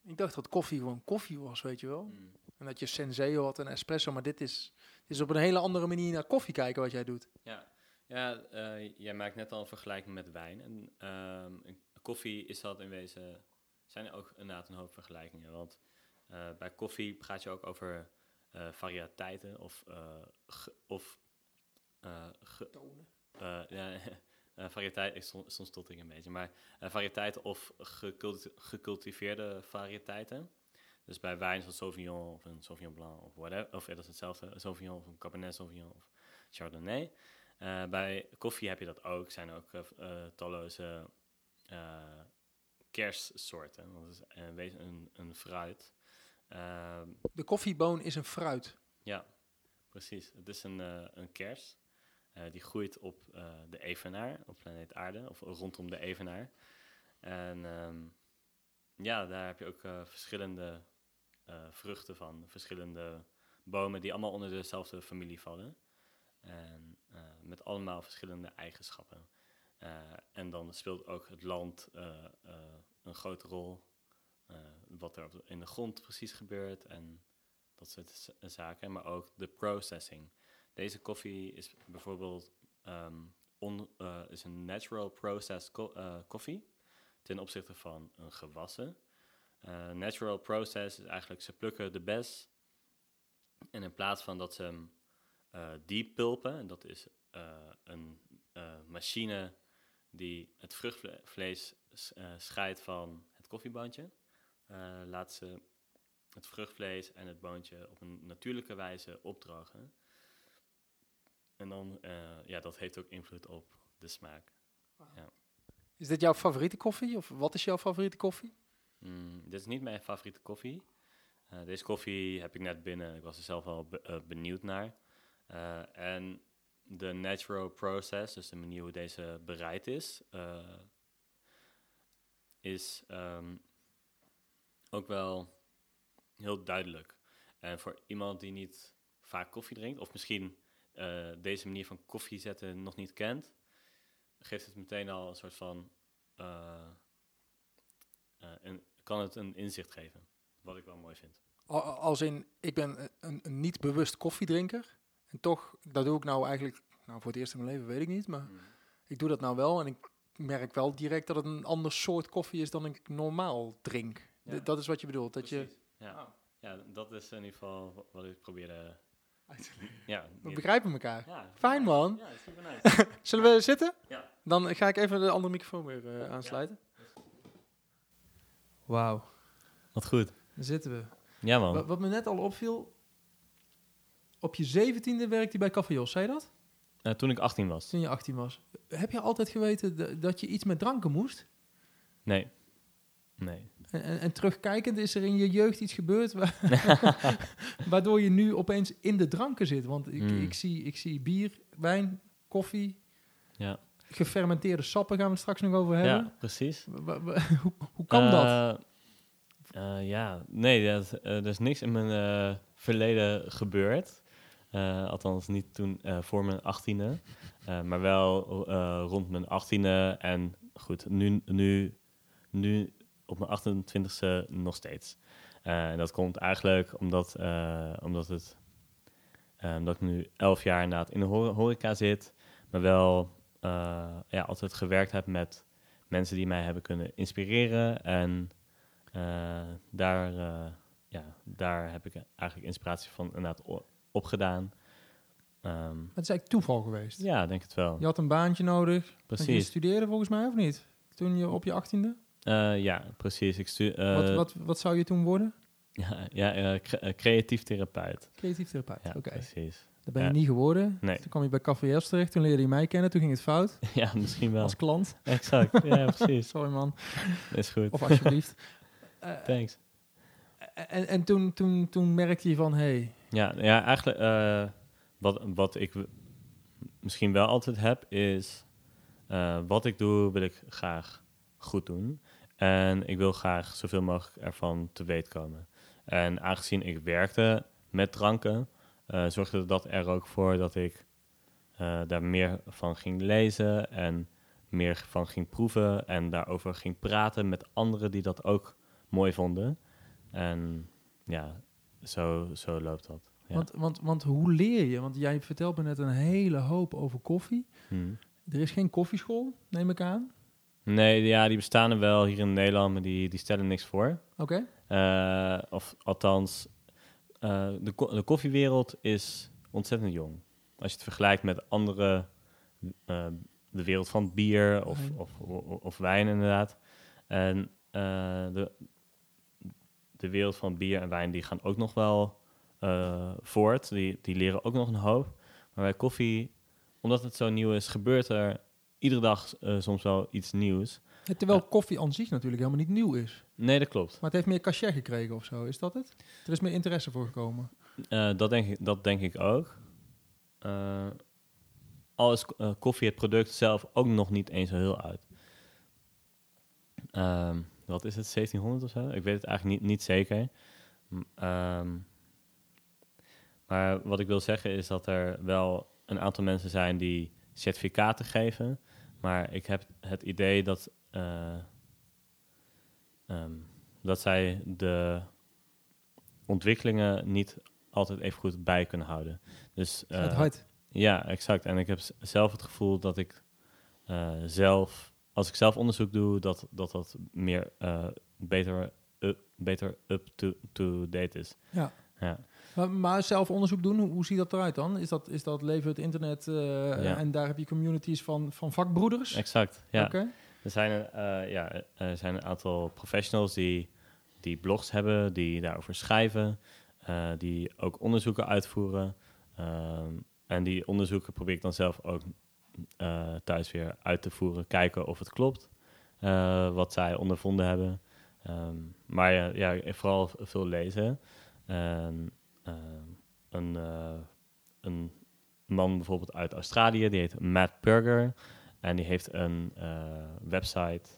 Ik dacht dat koffie gewoon koffie was, weet je wel. Mm. En dat je senseo had en espresso, maar dit is, is op een hele andere manier naar koffie kijken wat jij doet. Ja, ja eh, jij maakt net al een vergelijking met wijn. En ehm, koffie is dat in wezen, zijn er ook inderdaad een hoop vergelijkingen. Want eh, bij koffie praat je ook over eh, variëteiten of, of Tonen. ja, variëteit, ik soms, soms stotter ik een beetje, maar variëteiten of geculti- gecultiveerde variëteiten. Dus bij wijn dat Sauvignon of een Sauvignon Blanc of whatever, of ja, dat is hetzelfde, Sauvignon of een Cabernet Sauvignon of Chardonnay. Eh, bij koffie heb je dat ook, zijn ook eh, eh, talloze eh kerstsoorten, het is een, een, een fruit. Ehm, De koffieboon is een fruit. ja, precies. Het is een, een kers. Die groeit op de evenaar, op planeet aarde, of rondom de evenaar. En ehm, ja, daar heb je ook verschillende vruchten van, verschillende bomen die allemaal onder dezelfde familie vallen. En eh, met allemaal verschillende eigenschappen. Eh, en dan speelt ook het land eh, eh, een grote rol. Eh, wat er in de grond precies gebeurt en dat soort zaken. Maar ook de processing. Deze koffie is bijvoorbeeld ehm, eh, is een natural processed ko- eh, koffie ten opzichte van een gewassen. Eh, natural process is eigenlijk ze plukken de bes en in plaats van dat ze hem eh depulpen, en dat is eh, een machine die het vruchtvlees scheidt van het koffieboontje, eh, laat ze het vruchtvlees en het boontje op een natuurlijke wijze opdrogen. En dan, ja, dat heeft ook invloed op de smaak. Is dit jouw favoriete koffie? Of wat is jouw favoriete koffie? Mm, dit is niet mijn favoriete koffie. Eh, deze koffie heb ik net binnen. Ik was er zelf be- eh, benieuwd naar. Eh, en de natural process, dus de manier hoe deze bereid is, is ehm, ook wel heel duidelijk. En voor iemand die niet vaak koffie drinkt, of misschien deze manier van koffie zetten nog niet kent, geeft het meteen al een soort van. Eh, een, kan het een inzicht geven. Wat ik wel mooi vind. Al- al- Als in, ik ben een, een niet bewust koffiedrinker. En toch, dat doe ik nou eigenlijk, nou voor het eerst in mijn leven weet ik niet, maar ik doe dat nou wel. En ik merk wel direct dat het een ander soort koffie is dan ik normaal drink. Ja. Dat is wat je bedoelt. Dat je, Precies. Ja. ja, dat is in ieder geval wa- wat ik probeerde. Uit Ja, we begrijpen elkaar. ja, Fijn, man. Ja, super nice. Zullen we zitten? Ja. Dan ga ik even de andere microfoon weer eh, aansluiten. Wauw, Wat goed. daar zitten we. Ja, man. Wat, wat me net al opviel, op je zeventiende werkte je bij Café Jos, zei je dat? Eh, toen ik 18 was. Toen je 18 was. Heb je altijd geweten dat je iets met dranken moest? Nee. Nee. En, en, en terugkijkend is er in je jeugd iets gebeurd wa- waardoor je nu opeens in de dranken zit. Want ik, Mm. ik, zie, ik zie bier, wijn, koffie, Ja. Gefermenteerde sappen gaan we het straks nog over hebben. Ja, precies. Hoe, hoe kan dat? Eh, eh, ja, nee, dat, eh, er is niks in mijn eh, verleden gebeurd. Eh, althans, niet toen eh, voor mijn achttiende. Eh, maar wel eh, rond mijn achttiende. En goed, nu, nu, nu op mijn 28e nog steeds. Eh, en dat komt eigenlijk omdat, eh, omdat, het, eh, omdat ik nu elf jaar inderdaad in de hor- horeca zit, maar wel eh, ja, altijd gewerkt heb met mensen die mij hebben kunnen inspireren. En eh, daar, eh, ja, daar heb ik eigenlijk inspiratie van inderdaad opgedaan. Ehm, Het is eigenlijk toeval geweest. ja, denk het wel. Je had een baantje nodig. Want je precies. studeerde volgens mij, of niet? Toen je op je achttiende? Ja, precies. Ik stu- wat, wat, wat zou je toen worden? Ja, ja cre- creatief therapeut. Creatief therapeut. Ja, Oké. precies. Dat ben je niet geworden. Nee. Toen kwam je bij Café terecht. Toen leerde je mij kennen. Toen ging het fout. ja, misschien wel. Als klant. Exact. Ja, precies. Sorry man. Is goed. Of alsjeblieft. Eh, Thanks. en en toen, toen, toen merkte je van... Hey, Ja, ja eigenlijk eh, wat, wat ik misschien wel altijd heb is... eh, wat ik doe, wil ik graag goed doen. En ik wil graag zoveel mogelijk ervan te weten komen. En aangezien ik werkte met dranken... eh, zorgde dat er ook voor dat ik eh, daar meer van ging lezen... en meer van ging proeven en daarover ging praten met anderen die dat ook mooi vonden. En ja, zo, zo loopt dat. Ja. want, want, want hoe leer je? Want jij vertelt me net een hele hoop over koffie. Hmm. Er is geen koffieschool, neem ik aan. Nee, ja, die bestaan er wel hier in Nederland, maar die, die stellen niks voor. Oké. Eh, of althans, eh, de, ko- de koffiewereld is ontzettend jong. Als je het vergelijkt met andere, eh, de wereld van bier of, Wijn. of, of, of wijn inderdaad. En eh, de, de wereld van bier en wijn, die gaan ook nog wel voort. Die, die leren ook nog een hoop. Maar bij koffie, omdat het zo nieuw is, gebeurt er iedere dag soms wel iets nieuws. Terwijl Ja. koffie aan zich natuurlijk helemaal niet nieuw is. Nee, dat klopt. Maar het heeft meer cachet gekregen of zo, is dat het? Er is meer interesse voor gekomen. Eh, dat, denk ik, dat denk ik ook. Eh, al is eh, koffie het product zelf ook nog niet eens zo heel uit. Ehm, wat is het, 1700 of zo? Ik weet het eigenlijk niet, niet zeker. Ehm, maar wat ik wil zeggen is dat er wel een aantal mensen zijn die certificaten geven. Maar ik heb het idee dat, eh, ehm, dat zij de ontwikkelingen niet altijd even goed bij kunnen houden. Dus, Het eh, hard. ja, exact. En ik heb zelf het gevoel dat ik eh, zelf, als ik zelf onderzoek doe, dat dat, dat meer uh, beter, up, beter up-to-date is. Ja. Ja. Maar, maar zelf onderzoek doen, hoe, hoe ziet dat eruit dan? Is dat, is dat leven het internet Ja. en daar heb je communities van, van vakbroeders? Exact, ja. Oké. Er zijn, eh, ja, er zijn een aantal professionals die, die blogs hebben, die daarover schrijven, eh, die ook onderzoeken uitvoeren. Ehm, en die onderzoeken probeer ik dan zelf ook eh, thuis weer uit te voeren, kijken of het klopt, wat zij ondervonden hebben. Ehm, maar ja, vooral veel lezen. En, ehm, een, een man bijvoorbeeld uit Australië, die heet Matt Burger. En die heeft een eh, website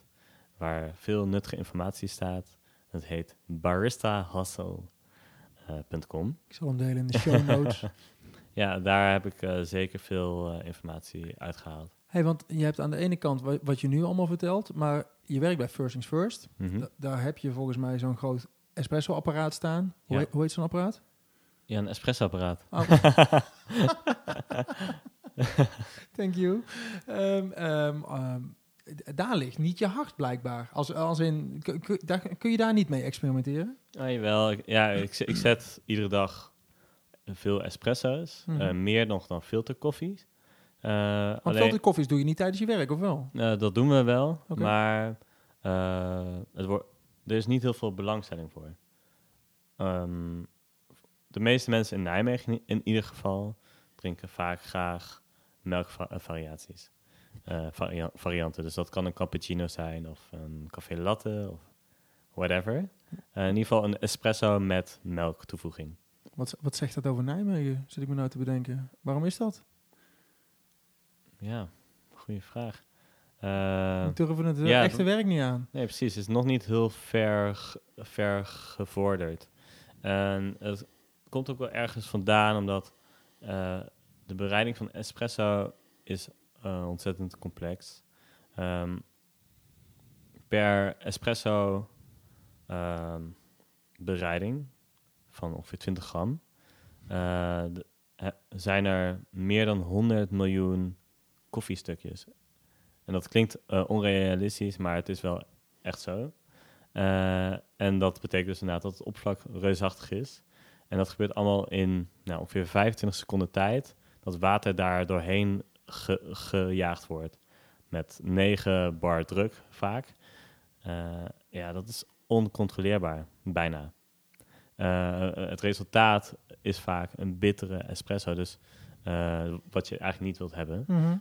waar veel nuttige informatie staat. Dat heet baristahustle.com. Ik zal hem delen in de show notes. ja, daar heb ik eh, zeker veel eh, informatie uitgehaald. hey, want je hebt aan de ene kant wa- wat je nu allemaal vertelt, maar je werkt bij First Things First. Mhm. Da- daar heb je volgens mij zo'n groot espresso-apparaat staan. Hoe, Ja. heet, hoe heet zo'n apparaat? Ja, een espressoapparaat. Oh. Thank you. Ehm, ehm, ehm, daar ligt niet je hart blijkbaar. Als, als in, kun, kun- daar, kun je daar niet mee experimenteren? Ah, jawel. Ik, ja, ik, ik zet iedere dag veel espresso's. Mhm. eh, meer nog dan filterkoffies. Eh, Want alleen- filterkoffies doe je niet tijdens je werk, of wel? Eh, dat doen we wel, maar eh, het wordt, er is niet heel veel belangstelling voor. Ehm, de meeste mensen in Nijmegen in ieder geval drinken vaak graag melkvariaties. Eh, varia- varianten. Dus dat kan een cappuccino zijn of een café latte of whatever. Eh, in ieder geval een espresso met melktoevoeging. Wat, wat zegt dat over Nijmegen, zit ik me nou te bedenken. Waarom is dat? Ja, goede vraag. Eh, Ik het ja, echte werk niet aan. Nee, precies. Het is nog niet heel ver, ver gevorderd. En het komt ook wel ergens vandaan, omdat eh, de bereiding van espresso is eh, ontzettend complex. Ehm, per espresso ehm, bereiding van ongeveer 20 gram, eh, zijn er meer dan 100 miljoen koffiestukjes. En dat klinkt onrealistisch, maar het is wel echt zo. En dat betekent dus inderdaad dat het oppervlak reusachtig is. En dat gebeurt allemaal in nou, ongeveer 25 seconden tijd. Dat water daar doorheen ge- gejaagd wordt. Met 9 bar druk vaak. Eh, ja, dat is oncontroleerbaar, bijna. Eh, het resultaat is vaak een bittere espresso. Dus eh, wat je eigenlijk niet wilt hebben. Mhm.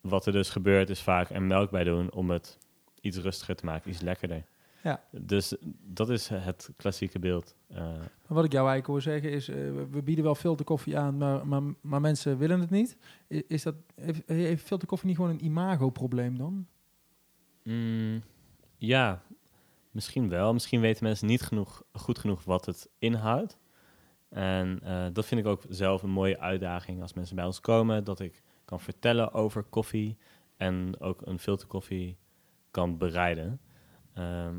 Wat er dus gebeurt is vaak er melk bij doen om het iets rustiger te maken, iets lekkerder. Ja. Dus dat is het klassieke beeld. Eh, Maar wat ik jou eigenlijk hoor zeggen is, eh, we- bieden wel filterkoffie aan, maar, maar, maar mensen willen het niet. Is dat, heeft, heeft filterkoffie niet gewoon een imago-probleem dan? mm, ja, misschien wel. Misschien weten mensen niet genoeg, goed genoeg wat het inhoudt. En eh, dat vind ik ook zelf een mooie uitdaging als mensen bij ons komen. Dat ik kan vertellen over koffie en ook een filterkoffie kan bereiden. Ehm,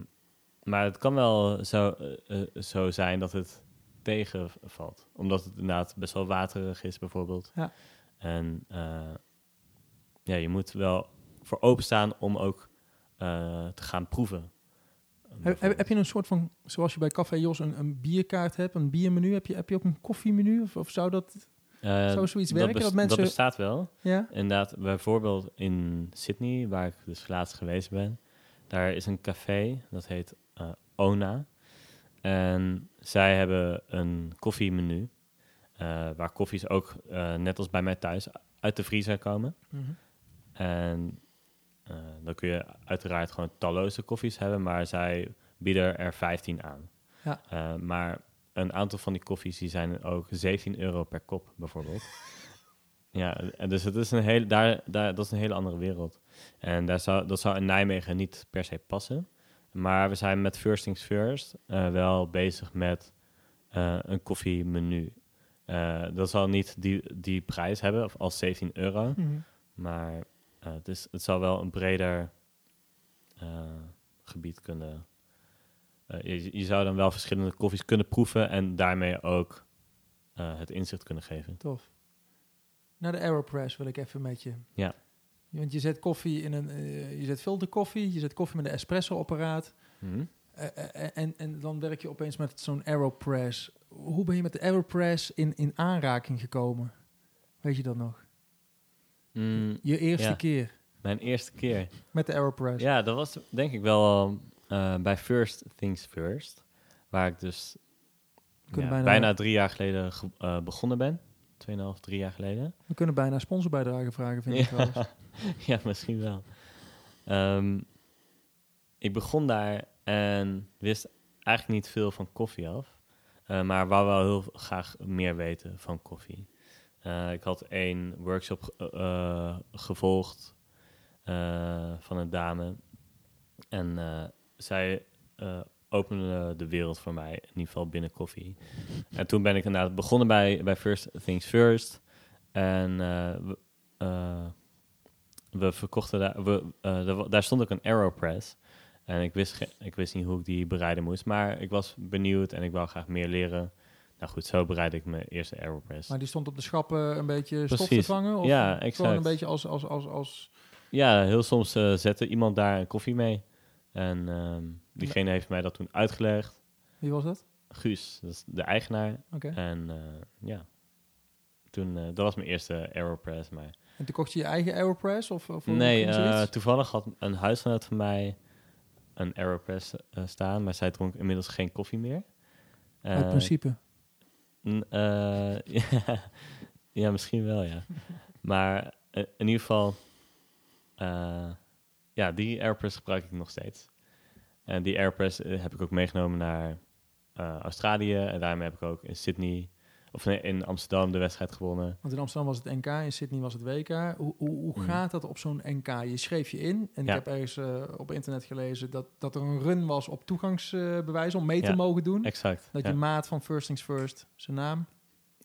maar het kan wel zo, eh, eh, zo zijn dat het tegenvalt. Omdat het inderdaad best wel waterig is bijvoorbeeld. Ja. En eh, ja, je moet wel voor openstaan om ook te gaan proeven. Heb, je een soort van, zoals je bij Café Jos een, een bierkaart hebt, een biermenu, heb je, heb je ook een koffiemenu? Of, of zou dat, Eh, zou zoiets werken? Dat mensen, dat bestaat wel. ja? Inderdaad, bijvoorbeeld in Sydney, waar ik dus laatst geweest ben, daar is een café, dat heet eh, Ona. En zij hebben een koffiemenu, eh, waar koffies ook, eh, net als bij mij thuis, uit de vriezer komen. Mhm. En dan kun je uiteraard gewoon talloze koffies hebben, maar zij bieden er 15 aan. Ja. Maar een aantal van die koffies die zijn ook 17 euro per kop, bijvoorbeeld. ja, dus het is een hele, daar, daar, dat is een hele andere wereld. En daar zou, dat zou in Nijmegen niet per se passen. Maar we zijn met First Things First eh, wel bezig met eh, een koffiemenu. Eh dat zal niet die, die prijs hebben of als 17 euro. Mhm. Maar het, is, het zal wel een breder gebied kunnen. je, je zou dan wel verschillende koffies kunnen proeven en daarmee ook het inzicht kunnen geven. Tof. Naar de Aeropress wil ik even met je. Ja. Want je zet koffie in een, eh, je zet filterkoffie, je zet koffie met een espresso-apparaat. Mhm. Eh, eh, en, en dan werk je opeens met zo'n Aeropress. Hoe ben je met de Aeropress in, in aanraking gekomen? Weet je dat nog? Mm, Je eerste Ja. keer mijn eerste keer. met de Aeropress. Ja, dat was denk ik wel bij First Things First. Waar ik dus ja, bijna- bijna, drie jaar geleden ge- begonnen ben. Tweeënhalf, drie jaar geleden. We kunnen bijna sponsorbijdrage vragen, vind ik trouwens. ja, misschien wel. Ehm, ik begon daar en wist eigenlijk niet veel van koffie af. Eh, maar wou wel heel graag meer weten van koffie. Eh, ik had één workshop eh, gevolgd van een dame. En zij opende de wereld voor mij, in ieder geval binnen koffie. En toen ben ik inderdaad begonnen bij, bij First Things First. En eh, we, eh, we verkochten daar, we, eh, daar stond ook een Aeropress. En ik wist, ik wist niet hoe ik die bereiden moest. Maar ik was benieuwd en ik wou graag meer leren. Nou goed, zo bereidde ik mijn eerste Aeropress. Maar die stond op de schappen een beetje stof te Precies. vangen? Of Ja, Gewoon exact. een beetje als... als, als, als Ja, heel soms zette iemand daar een koffie mee. En ehm, diegene heeft mij dat toen uitgelegd. wie was dat? Guus, dat is de eigenaar. Oké. En eh, ja, toen, eh, dat was mijn eerste Aeropress. Maar En toen kocht je je eigen Aeropress? Of, of nee, eh, toevallig had een huisgenoot van mij een Aeropress staan. Maar zij dronk inmiddels geen koffie meer. Uit principe. Ja, ja, misschien wel, ja. Maar in ieder geval, ja, die Airpress gebruik ik nog steeds. En die Airpress eh, heb ik ook meegenomen naar eh, Australië. En daarmee heb ik ook in Sydney, of nee, in Amsterdam de wedstrijd gewonnen. Want in Amsterdam was het NK, in Sydney was het WK. Hoe, hoe, hoe Mhm. gaat dat op zo'n NK? Je schreef je in en ik heb ergens eh, op internet gelezen dat, dat er een run was op toegangsbewijs om mee te Ja, mogen doen. Exact. Dat ja. je maat van First Things First, zijn naam,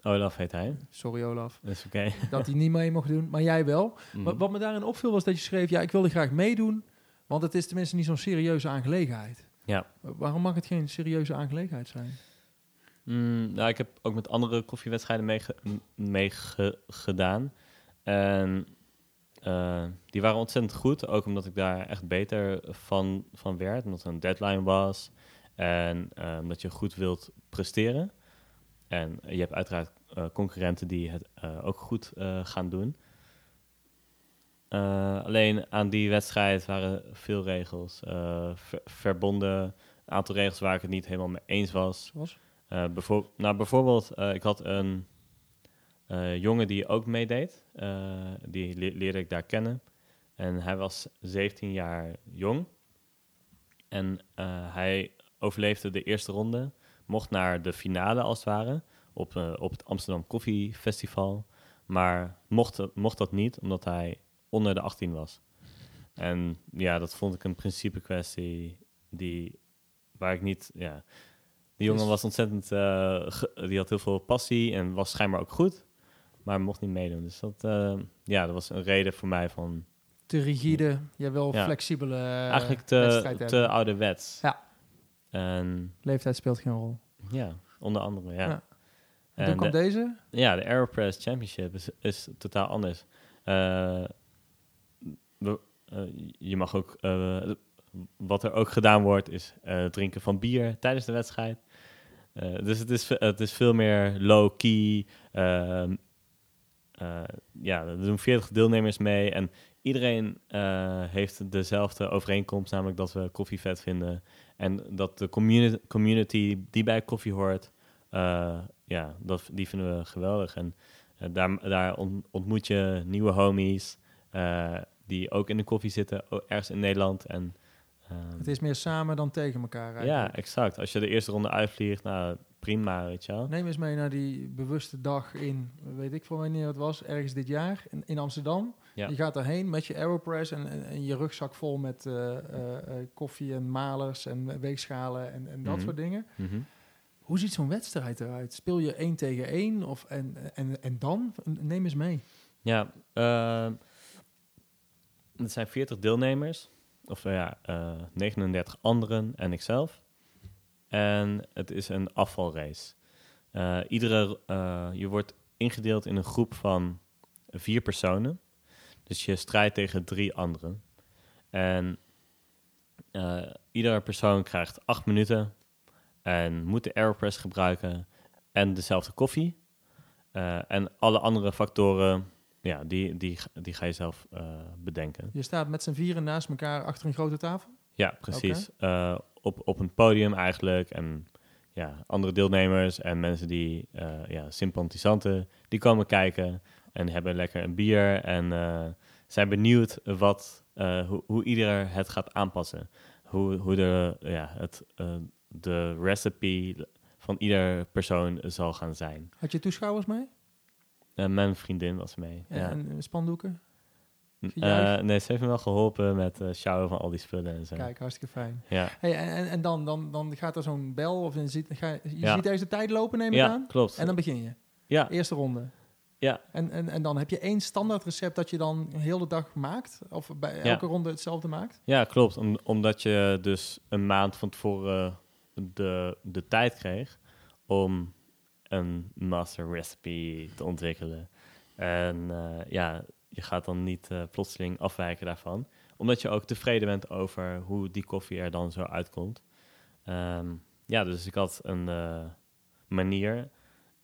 Olaf heet hij. sorry Olaf, Dat is oké. dat hij niet mee mocht doen, maar jij wel. Mhm. Wat, wat me daarin opviel was dat je schreef, ja, ik wilde graag meedoen, want het is tenminste niet zo'n serieuze aangelegenheid. Ja. Waarom mag het geen serieuze aangelegenheid zijn? Mm, nou, ik heb ook met andere koffiewedstrijden meegedaan. Mee ge- gedaan. en eh, die waren ontzettend goed. Ook omdat ik daar echt beter van, van werd. Omdat er een deadline was. En eh, omdat je goed wilt presteren. En je hebt uiteraard eh, concurrenten die het eh, ook goed eh, gaan doen. Alleen aan die wedstrijd waren veel regels. ver- verbonden, een aantal regels waar ik het niet helemaal mee eens was. Bijvoor- nou, bijvoorbeeld, ik had een jongen die ook meedeed. Die le- leerde ik daar kennen. En hij was 17 jaar jong. En hij overleefde de eerste ronde. Mocht naar de finale als het ware. Op, eh, op het Amsterdam Koffie Festival. Maar mocht, mocht dat niet, omdat hij onder de 18 was. En ja, dat vond ik een principe kwestie die, waar ik niet... Ja, die jongen Dus- was ontzettend... eh, die had heel veel passie en was schijnbaar ook goed. Maar mocht niet meedoen. Dus dat, eh, ja, dat was een reden voor mij van... Te rigide, jij wil Ja. flexibele eigenlijk te, te ouderwets. Ja. En Leeftijd speelt geen rol. ja, onder andere, ja. Ja. En En toen kwam de- deze. Ja, de Aeropress Championship is, is totaal anders. We- eh, je mag ook... eh, wat er ook gedaan wordt, is drinken van bier tijdens de wedstrijd. Dus het is, het is veel meer low-key. ehm, eh, ja, er doen 40 deelnemers mee. En iedereen heeft dezelfde overeenkomst, namelijk dat we koffie vet vinden. En dat de communi- community die bij koffie hoort, eh, ja, dat, die vinden we geweldig. En eh, daar, daar ont- ontmoet je nieuwe homies eh, die ook in de koffie zitten, ergens in Nederland. En, ehm, Het is meer samen dan tegen elkaar ja, exact. Als je de eerste ronde uitvliegt, nou prima, weet je wel. Neem eens mee naar die bewuste dag in, weet ik veel wanneer het was, ergens dit jaar in, in Amsterdam. Ja. Je gaat daarheen met je Aeropress en, en, en je rugzak vol met eh, eh, eh, koffie en malers en weegschalen en, en dat Mhm. soort dingen. Mhm. Hoe ziet zo'n wedstrijd eruit? Speel je één tegen één of en, en, en dan? Neem eens mee. Ja, uh, het zijn 40 deelnemers. Of uh, ja, uh, 39 anderen en ikzelf. En het is een afvalrace. Iedere, je wordt ingedeeld in een groep van vier personen. Dus je strijdt tegen drie anderen. En uh, iedere persoon krijgt acht minuten en moet de Aeropress gebruiken en dezelfde koffie. Uh, en alle andere factoren, ja, die, die, die ga je zelf uh, bedenken. Je staat met z'n vieren naast elkaar achter een grote tafel? Ja, precies. Okay. Op, op een podium eigenlijk. En ja, andere deelnemers en mensen die, ja, sympathisanten, die komen kijken en hebben lekker een bier en uh, zijn benieuwd wat, uh, hoe, hoe ieder het gaat aanpassen. Hoe, hoe de, ja, het, uh, de recipe van ieder persoon zal gaan zijn. Had je toeschouwers mee? Uh, mijn vriendin was mee. Ja, ja. En spandoeken? Uh, nee, ze heeft me wel geholpen met uh, sjouwen van al die spullen en zo. Kijk, hartstikke fijn. Ja. Hey, en, en dan, dan, dan gaat er zo'n bel of je ziet, ga, je ja. ziet deze tijd lopen, neem ik ja, aan? klopt. En dan begin je? Ja. Eerste ronde? Ja. En, en, en dan heb je één standaard recept dat je dan heel de dag maakt? Of bij elke ja. ronde hetzelfde maakt? Ja, klopt. Om, omdat je dus een maand van tevoren de, de tijd kreeg om een master recipe te ontwikkelen. En uh, ja, je gaat dan niet uh, plotseling afwijken daarvan. Omdat je ook tevreden bent over hoe die koffie er dan zo uitkomt. Um, ja, dus ik had een uh, manier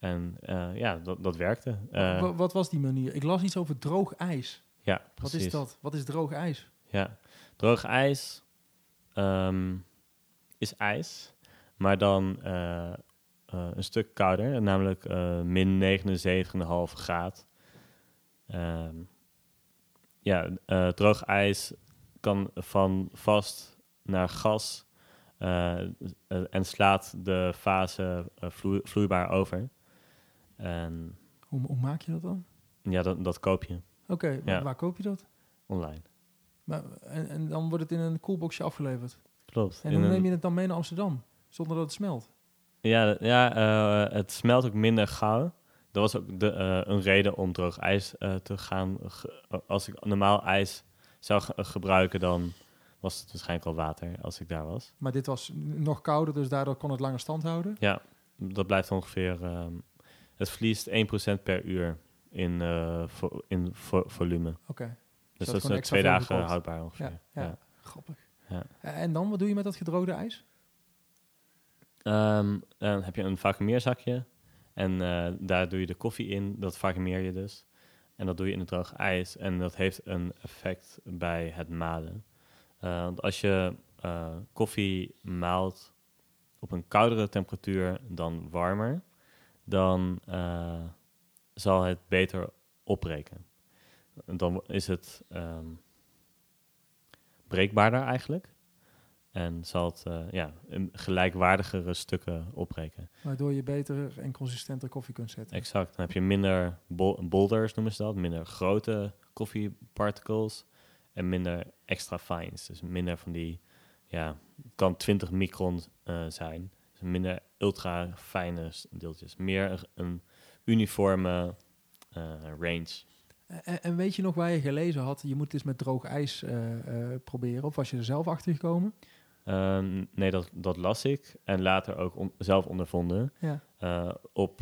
en uh, ja, dat, dat werkte. wat, wat was die manier? Ik las iets over droog ijs. Ja, precies. Wat is dat? Wat is droog ijs? Ja, droog ijs um, is ijs, maar dan uh, een stuk kouder, namelijk min 79,5 graad. Um, ja, droog ijs kan van vast naar gas en slaat de fase vloe vloeibaar over. En, hoe, hoe, maak je dat dan? Ja, dat, dat koop je. Oké, okay, ja. waar koop je dat? Online. Maar, en, en, dan wordt het in een koelboxje afgeleverd? Klopt. En hoe neem je het dan mee naar Amsterdam, zonder dat het smelt? Ja, ja uh, het smelt ook minder gauw. Dat was ook de, uh, een reden om droog ijs uh, te gaan. Als ik normaal ijs zou ge gebruiken, dan was het waarschijnlijk al water als ik daar was. Maar dit was nog kouder, dus daardoor kon het langer stand houden. Ja, dat blijft ongeveer... ehm, het verliest 1% per uur in, eh, vo- in vo- volume. Oké, Dus dat dat is twee dagen houdbaar ongeveer. ja, ja, Ja. grappig. Ja. En dan, wat doe je met dat gedroogde ijs? Ehm, dan heb je een vacuumeerzakje en eh, daar doe je de koffie in. Dat vacuumeer je dus. En dat doe je in het droog ijs. En dat heeft een effect bij het malen. Eh, want als je koffie maalt op een koudere temperatuur dan warmer, dan eh, zal het beter opbreken. Dan is het ehm, breekbaarder eigenlijk. En zal het eh, ja, in gelijkwaardigere stukken opbreken. Waardoor je beter en consistenter koffie kunt zetten. Exact. Dan heb je minder bol- boulders, noemen ze dat. Minder grote koffieparticles. En minder extra fines. Dus minder van die, ja, kan 20 micron eh, zijn. Dus minder ultra fijne deeltjes. Meer een, uniforme eh, range. En, en weet je nog waar je gelezen had, je moet het eens met droog ijs eh, eh, proberen? Of was je er zelf achter gekomen? Ehm, nee, dat, dat las ik. En later ook on- zelf ondervonden. Ja. op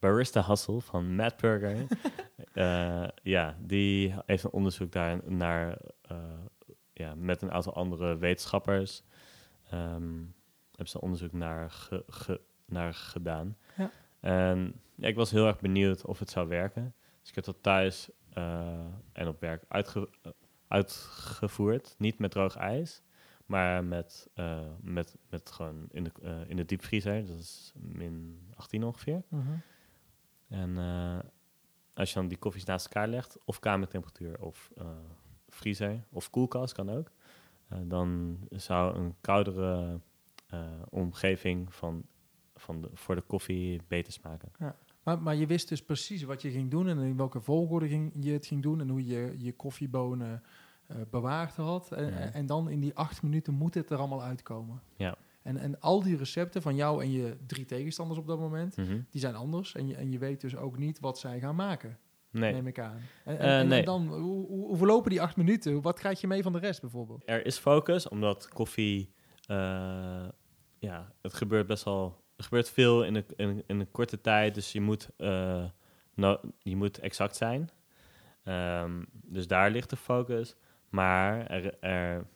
Barista Hustle van Matt Burger. Ja, die heeft een onderzoek daar naar ja, met een aantal andere wetenschappers. ehm hebben ze onderzoek naar, ge- ge- naar gedaan. Ja. En ja, ik was heel erg benieuwd of het zou werken. Dus ik heb dat thuis eh, en op werk uitge- eh, uitgevoerd. Niet met droog ijs, maar met, eh, met, met gewoon in de, in de diepvriezer. Dat is min 18 ongeveer. Mhm. En als je dan die koffies naast elkaar legt, of kamertemperatuur of vriezer of koelkast kan ook, dan zou een koudere omgeving van, van de, voor de koffie beter smaken. Maar, maar je wist dus precies wat je ging doen en in welke volgorde ging, je het ging doen en hoe je je koffiebonen eh, bewaard had. En, Ja. en dan in die acht minuten moet het er allemaal uitkomen. Ja. En, en al die recepten van jou en je drie tegenstanders op dat moment, Mhm. die zijn anders. En je, en je weet dus ook niet wat zij gaan maken, Nee, neem ik aan. En, en, Eh, en dan, hoe, hoe, verlopen die acht minuten? Wat krijg je mee van de rest bijvoorbeeld? er is focus, omdat koffie, eh, ja, het gebeurt best wel, er gebeurt veel in een, in, een- in een korte tijd, dus je moet, eh, je moet exact zijn. Ehm, dus daar ligt de focus. Maar er, er,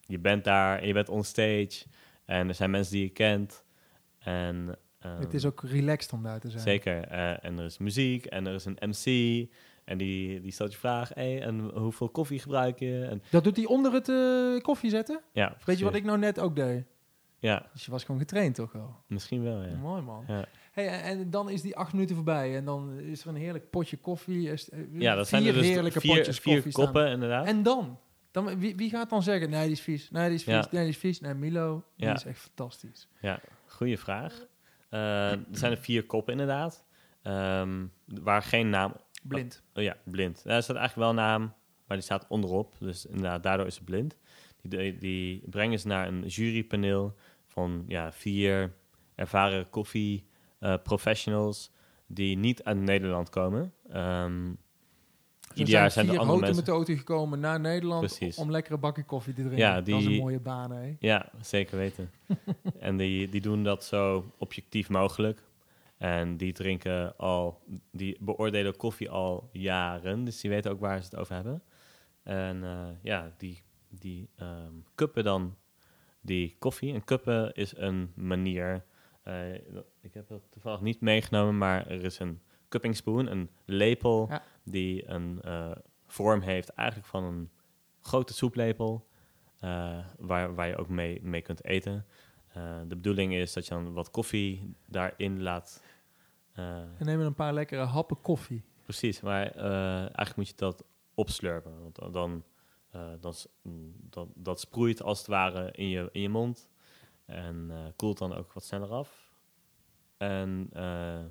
je bent daar en je bent on stage en er zijn mensen die je kent. En, ehm, het is ook relaxed om daar te zijn. Zeker. eh, en er is muziek en er is een MC. En die, die stelt je vraag, hey, en hoeveel koffie gebruik je? En, Dat doet hij onder het eh, koffie zetten? ja, Weet je wat ik nou net ook deed? Ja, Dus je was gewoon getraind toch wel? misschien wel, ja. Mooi man. Ja. Hey, en dan is die acht minuten voorbij en dan is er een heerlijk potje koffie. Is- eh, Ja, dat vier zijn er dus heerlijke vier, potjes vier koffie staan. koppen, inderdaad. En dan? dan wie, wie gaat dan zeggen, nee, die is vies, nee, die is vies, Ja. nee, die is vies. Nee, Milo, die Ja. is echt fantastisch. Goeie vraag. Eh, er zijn er vier koppen, inderdaad. Ehm, waar geen naam... Blind. Oh ja, blind. Daar staat eigenlijk wel een naam, maar die staat onderop. Dus inderdaad, daardoor is het blind. Die, die brengen ze naar een jurypaneel van ja, vier ervaren koffie eh, professionals die niet uit Nederland komen. Er ieder jaar zijn er andere mensen. methoden gekomen naar Nederland Precies. om lekkere bakken koffie te drinken. Ja, Dat is een die- mooie baan, hè? Ja, zeker weten. en die, die doen dat zo objectief mogelijk. En die drinken al, die beoordelen koffie al jaren. Dus die weten ook waar ze het over hebben. En eh, ja, die, die ehm kuppen dan die koffie. En kuppen is een manier. eh, ik heb dat toevallig niet meegenomen, maar er is een cupping spoon, een lepel Ja. die een eh, vorm heeft eigenlijk van een grote soeplepel. eh, waar, waar je ook mee, mee kunt eten. De bedoeling is dat je dan wat koffie daarin laat. En nemen een paar lekkere happen koffie. precies, maar eigenlijk moet je dat opslurpen. Want dan, eh, mm, dat, dat sproeit als het ware in je, in je mond. En eh, koelt dan ook wat sneller af. En eh,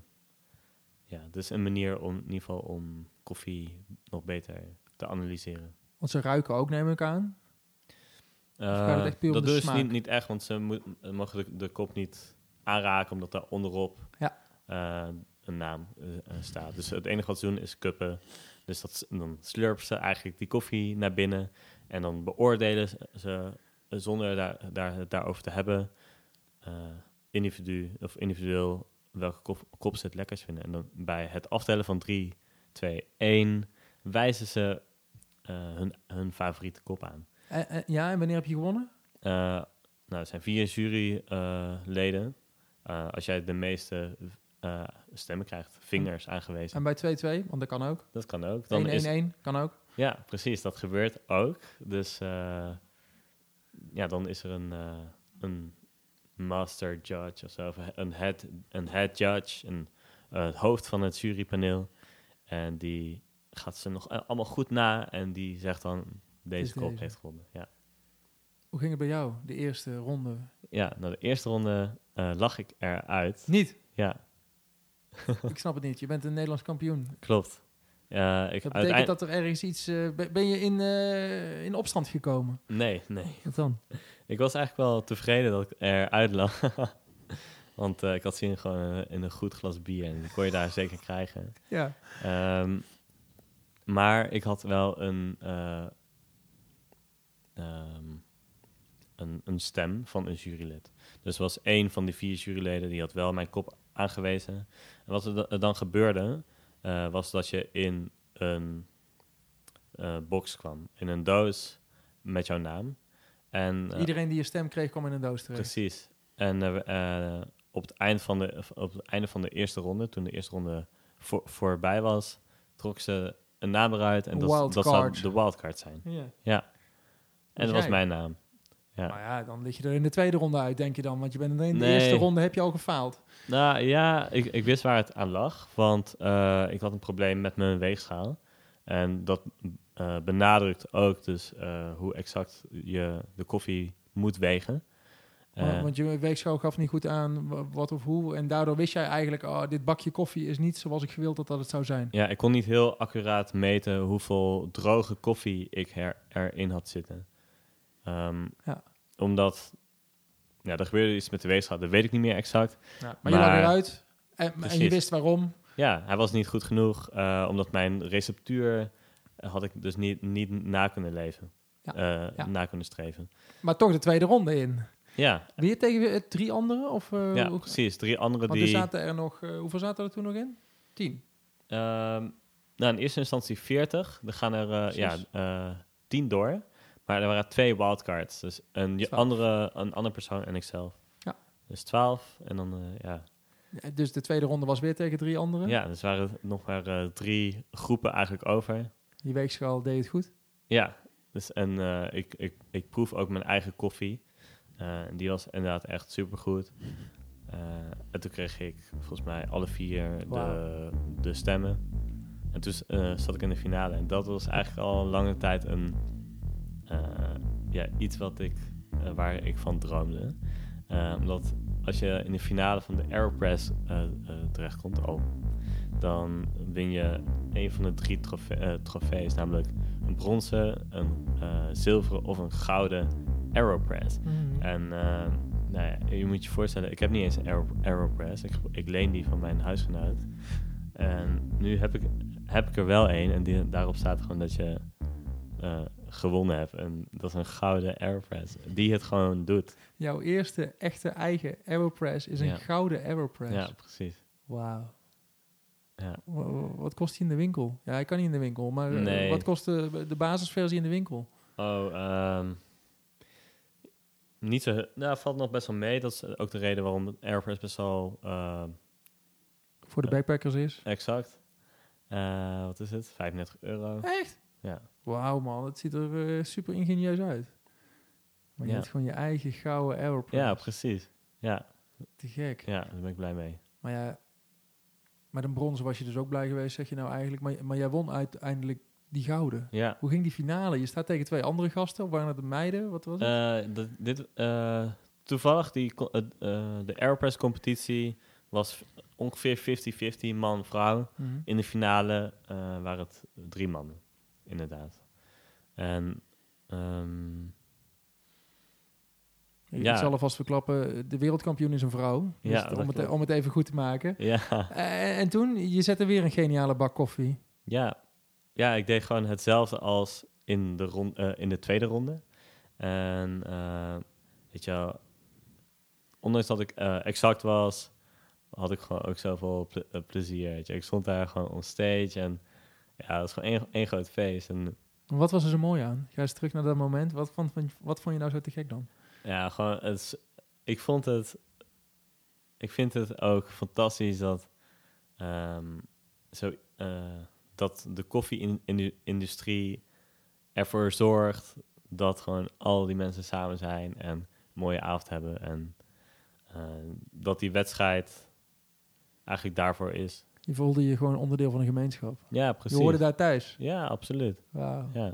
ja, dus een manier om in ieder geval om koffie nog beter te analyseren. Want ze ruiken ook, neem ik aan. dat doen ze smaak? niet, niet echt, want ze moet, mogen de, de kop niet aanraken, omdat daar onderop Ja. een naam staat. Dus het enige wat ze doen is cuppen. Dus dat, dan slurpen ze eigenlijk die koffie naar binnen En dan beoordelen ze- zonder daar, daar, het daarover te hebben, eh, individu, of individueel welke kop, kop ze het lekkerst vinden. En dan bij het aftellen van 3, 2, 1 wijzen ze eh, hun, hun favoriete kop aan. Ja, en wanneer heb je gewonnen? Eh, nou, er zijn vier juryleden. Als jij de meeste eh, stemmen krijgt, vingers aangewezen. En bij 2-2, want dat kan ook. 1-1-1 Dat kan ook. Dan is, kan ook. ja, precies. Dat gebeurt ook. Dus eh, ja, dan is er een, eh, een master judge of zo. Een head, een head judge. Een, het hoofd van het jurypaneel. En die gaat ze nog allemaal goed na. En die zegt dan, deze kop heeft gewonnen. Ja. Hoe ging het bij jou, de eerste ronde? ja, nou de eerste ronde lag ik eruit. Niet. Ja, Ik snap het niet. Je bent een Nederlands kampioen. klopt. Ja, ik Dat betekent dat er ergens iets... eh, ben je in, eh, in opstand gekomen? Nee, nee. Wat dan? Ik was eigenlijk wel tevreden dat ik eruit lag. Want eh, ik had zin gewoon in- een goed glas bier. En die kon je daar zeker krijgen. Ja. Ehm, maar ik had wel een, eh, ehm, een, een stem van een jurylid. Dus er was één van die vier juryleden die had wel mijn kop aangewezen. En wat er, da- dan gebeurde, eh, was dat je in een eh, box kwam. In een doos met jouw naam. En, eh, Iedereen die je stem kreeg, kwam in een doos terecht. Precies. En op, het eind van de, op het einde van de eerste ronde, toen de eerste ronde voor, voorbij was, trok ze een naam eruit. En dat, dat zou de wildcard zijn. Ja. Ja. En dat was mijn naam. Ja. Nou ja, dan lig je er in de tweede ronde uit, denk je dan. Want je bent in de Nee. eerste ronde heb je al gefaald. Nou ja, ik, ik wist waar het aan lag. Want eh, ik had een probleem met mijn weegschaal. En dat eh, benadrukt ook dus eh, hoe exact je de koffie moet wegen. Want- want je weegschaal gaf niet goed aan wa- wat of hoe. En daardoor wist jij eigenlijk, oh, dit bakje koffie is niet zoals ik gewild had dat het zou zijn. Ja, ik kon niet heel accuraat meten hoeveel droge koffie ik her, erin had zitten. Ehm, Ja. Omdat, ja, er gebeurde iets met de weegschaal, dat weet ik niet meer exact. Ja, maar, je lag eruit en, en je wist waarom. Ja, hij was niet goed genoeg, eh, omdat mijn receptuur eh, had ik dus niet, niet na kunnen leven. Ja, Eh, ja. Na kunnen streven. Maar toch de tweede ronde in. Ja, Weer tegen drie anderen? Of, ja hoe- precies. Drie andere er die... zaten er nog, hoeveel zaten er toen nog in? Tien. Ehm, nou, in eerste instantie 40. Er gaan er ja, 10 door. Maar er waren twee wildcards. Dus een, je- andere, een andere persoon en ikzelf. Ja. Dus 12. En dan, eh, ja. Dus de tweede ronde was weer tegen drie anderen. ja, dus waren er nog maar eh, drie groepen eigenlijk over. Die weegschaal deed het goed. Ja, dus en eh, ik, ik, ik proef ook mijn eigen koffie. En die was inderdaad echt supergoed. En toen kreeg ik volgens mij alle vier de, de stemmen. En toen zat ik in de finale. En dat was eigenlijk al een lange tijd een, ja, iets wat ik, eh, waar ik van droomde. Eh, omdat als je in de finale van de Aeropress eh, eh, terechtkomt al, dan win je een van de drie trofe eh, trofees, namelijk een bronzen, een eh, zilveren of een gouden Aeropress. En eh, nou ja, je moet je voorstellen, ik heb niet eens een Aero- Aeropress. Ik, ik leen die van mijn huisgenoot. En nu heb ik, heb ik er wel een en die, daarop staat gewoon dat je eh, gewonnen hebt. En dat is een gouden Aeropress. Die het gewoon doet. Jouw eerste echte eigen Aeropress is een Ja. gouden Aeropress. Ja, precies. Wauw. Ja. Wa- wa- Wat kost die in de winkel? Ja, hij kan niet in de winkel, maar eh, Nee. wat kost de, de basisversie in de winkel? Oh, ehm, niet zo... Nou, valt nog best wel mee. Dat is ook de reden waarom de Aeropress best wel eh, Voor de Ja. backpackers is. exact... eh, wat is het? 35 euro. Echt? Ja. Wauw man, het ziet er eh, super ingenieus uit. Maar je Ja. hebt gewoon je eigen gouden Aeropress. Ja, precies. Ja, Te gek. ja, daar ben ik blij mee. Maar ja, met een bronzen was je dus ook blij geweest, zeg je nou eigenlijk. Maar, maar jij won uiteindelijk die gouden. Ja. Hoe ging die finale? Je staat tegen twee andere gasten. Of waren het de meiden? Wat was het? Eh, dat- dit, eh, toevallig, die, de Aeropress competitie was ongeveer 50-50 man-vrouw. Mhm. In de finale waren het drie mannen, inderdaad. En ehm, Ik Ja. zal alvast verklappen, de wereldkampioen is een vrouw. Dus Ja, om, het, om het even goed te maken. ja, Eh, en toen, je zette weer een geniale bak koffie. ja, ja, ik deed gewoon hetzelfde als in, de ron- eh, in de tweede ronde. En eh, weet je wel, ondanks dat ik exact was, had ik gewoon ook zoveel ple- plezier. Weet je. Ik stond daar gewoon on stage en ja, het was gewoon één, één groot feest. En Wat was er zo mooi aan? Ga eens terug naar dat moment. Wat vond, wat vond je nou zo te gek dan? ja, gewoon, het is, ik vond het, ik vind het ook fantastisch dat, ehm, zo, eh, dat de koffie-industrie ervoor zorgt dat gewoon al die mensen samen zijn en een mooie avond hebben. En eh, dat die wedstrijd eigenlijk daarvoor is. Je voelde je gewoon onderdeel van een gemeenschap. Ja, precies. Je hoorde daar thuis. Ja, absoluut. Wauw. Ja.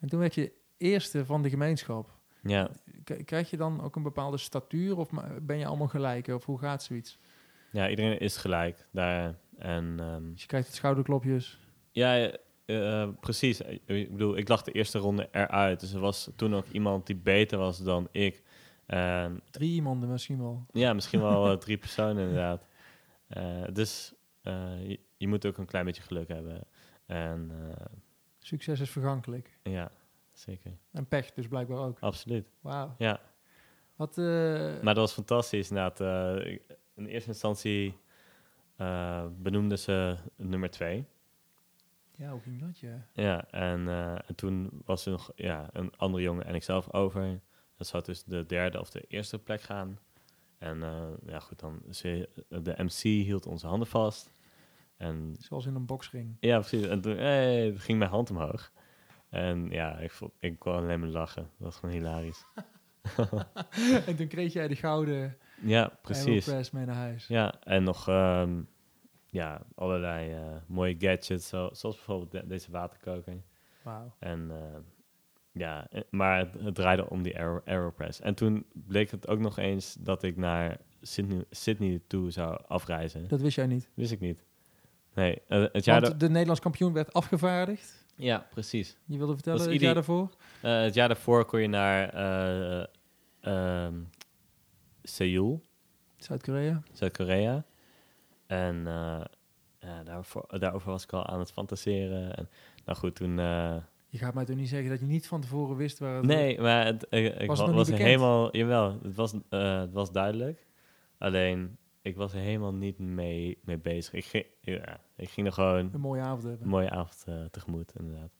En toen werd je eerste van de gemeenschap. Ja. Krijg je dan ook een bepaalde statuur of ben je allemaal gelijk? Of hoe gaat zoiets? ja, iedereen is gelijk daar. En ehm, Dus je krijgt het schouderklopjes. Ja, eh, eh, precies. Ik bedoel, ik lag de eerste ronde eruit. Dus er was toen ook iemand die beter was dan ik. En Drie iemanden misschien wel. ja, misschien wel eh, drie personen inderdaad. Eh, dus eh, je, je moet ook een klein beetje geluk hebben. En eh, Succes is vergankelijk. ja, zeker. En pech dus blijkbaar ook. Absoluut. Wauw. Ja, Wat, eh, maar dat was fantastisch inderdaad. Eh, ik- in eerste instantie eh benoemden ze nummer twee. ja, hoe ging dat, ja? Ja, en, eh, en toen was er nog ja, een andere jongen en ikzelf over. Dat zou dus de derde of de eerste plek gaan. En eh, ja, goed, dan ze, de MC hield onze handen vast. En Zoals in een boksring. ja, precies. En toen hey, ging mijn hand omhoog. En ja, ik, vond, ik kon alleen maar lachen. Dat was gewoon hilarisch. en toen kreeg jij de gouden Ja, precies. Aeropress mee naar huis. Ja, en nog ehm, ja, allerlei eh, mooie gadgets, zo, zoals bijvoorbeeld de- deze waterkoker. Wauw. En eh, ja, eh, maar het, het draaide om die Aero- Aeropress. En toen bleek het ook nog eens dat ik naar Sydney, Sydney toe zou afreizen. Dat wist jij niet. Wist ik niet. Nee, eh, het jaar... Want de Nederlands kampioen werd afgevaardigd. ja, precies. Je wilde vertellen, het jaar daarvoor? Eh, het jaar daarvoor kon je naar ehm, Seoul, Zuid-Korea. Zuid-Korea. En daarvoor, daarover was ik al aan het fantaseren. En, nou goed, toen... Je gaat mij toch niet zeggen dat je niet van tevoren wist waar het Nee, maar het, ik, ik Was helemaal... Jawel, het was, eh, het was duidelijk. Alleen, ik was er helemaal niet mee, mee bezig. Ik ging, ja, ik ging er gewoon een mooie avond hebben. een mooie avond eh, tegemoet, inderdaad.